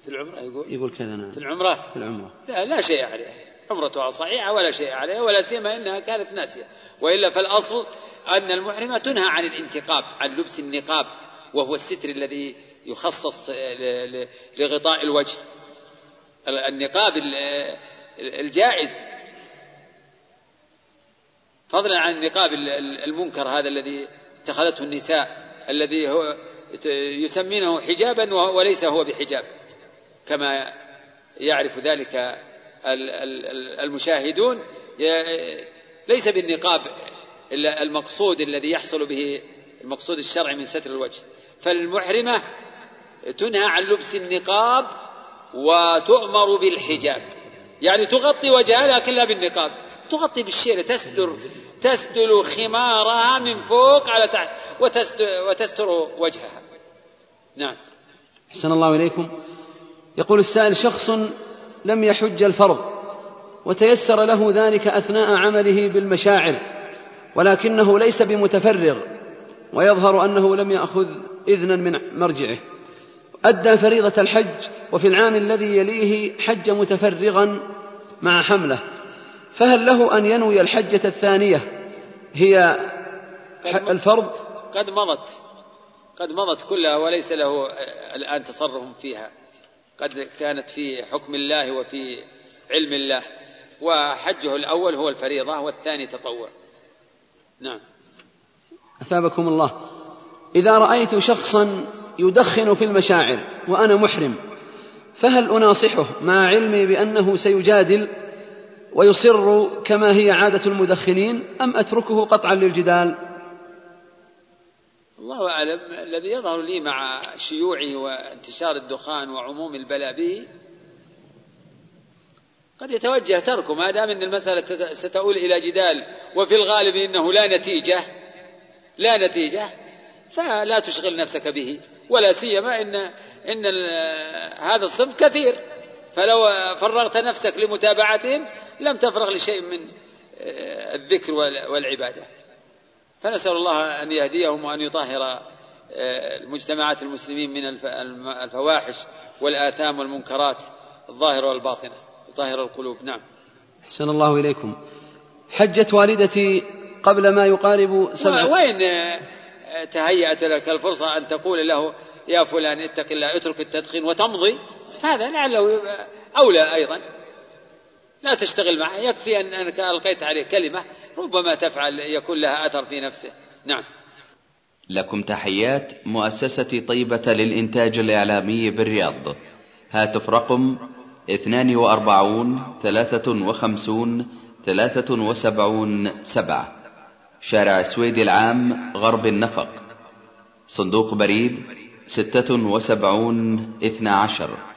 في العمرة يقول؟ يقول كذا نعم. في العمرة؟ في العمرة. لا لا شيء عليها. عمرتها صحيحة ولا شيء عليها ولا سيما أنها كانت ناسية. وإلا فالأصل أن المحرمة تنهى عن الانتقاب عن لبس النقاب وهو الستر الذي يخصص لغطاء الوجه. النقاب الجائز. فضلا عن النقاب المنكر هذا الذي اتخذته النساء الذي هو يسمينه حجابا وليس هو بحجاب. كما يعرف ذلك المشاهدون ليس بالنقاب المقصود الذي يحصل به المقصود الشرعي من ستر الوجه. فالمحرمة تنهى عن لبس النقاب وتؤمر بالحجاب. يعني تغطي وجهها لكن لا بالنقاب. تغطي بالشيلة تستر تسدل خمارها من فوق على تحت وتستر وجهها. نعم. أحسن الله إليكم. يقول السائل شخص لم يحج الفرض وتيسر له ذلك أثناء عمله بالمشاعر ولكنه ليس بمتفرغ ويظهر أنه لم يأخذ إذنا من مرجعه. أدى فريضة الحج وفي العام الذي يليه حج متفرغا مع حمله. فهل له أن ينوي الحجة الثانية هي الفرض؟ قد مضت. قد مضت كلها وليس له الآن تصرف فيها. قد كانت في حكم الله وفي علم الله. وحجه الأول هو الفريضة والثاني تطوع. نعم. أثابكم الله. إذا رأيت شخصا يدخن في المشاعر وأنا محرم فهل أناصحه مع علمي بأنه سيجادل؟ ويصر كما هي عادة المدخنين أم أتركه قطعا للجدال؟ الله أعلم. الذي يظهر لي مع شيوعه وانتشار الدخان وعموم البلاء به قد يتوجه تركه ما دام إن المسألة ستؤول إلى جدال وفي الغالب إنه لا نتيجة لا نتيجة فلا تشغل نفسك به ولا سيما إن إن هذا الصنف كثير. فلو فرغت نفسك لمتابعتهم لم تفرغ لشيء من آه، الذكر والعبادة. فنسأل الله أن يهديهم وأن يطهر آه، مجتمعات المسلمين من الفواحش والآثام والمنكرات الظاهرة والباطنة. يطهر القلوب. نعم. أحسن الله إليكم. حجت والدتي قبل ما يقارب سبعة. وين آه، تهيأت لك الفرصة أن تقول له يا فلان اتق الله اترك التدخين وتمضي. هذا لعله أولى أيضا. لا تشتغل معه. يكفي أن أنك ألقيت عليه كلمة ربما تفعل يكون لها أثر في نفسه. نعم. لكم تحيات. مؤسسة طيبة للإنتاج الإعلامي بالرياض. هاتف رقم اثنان وأربعون ثلاثة وخمسون ثلاثة وسبعون سبعة. شارع السويد العام غرب النفق. صندوق بريد ستة وسبعون اثنى عشر.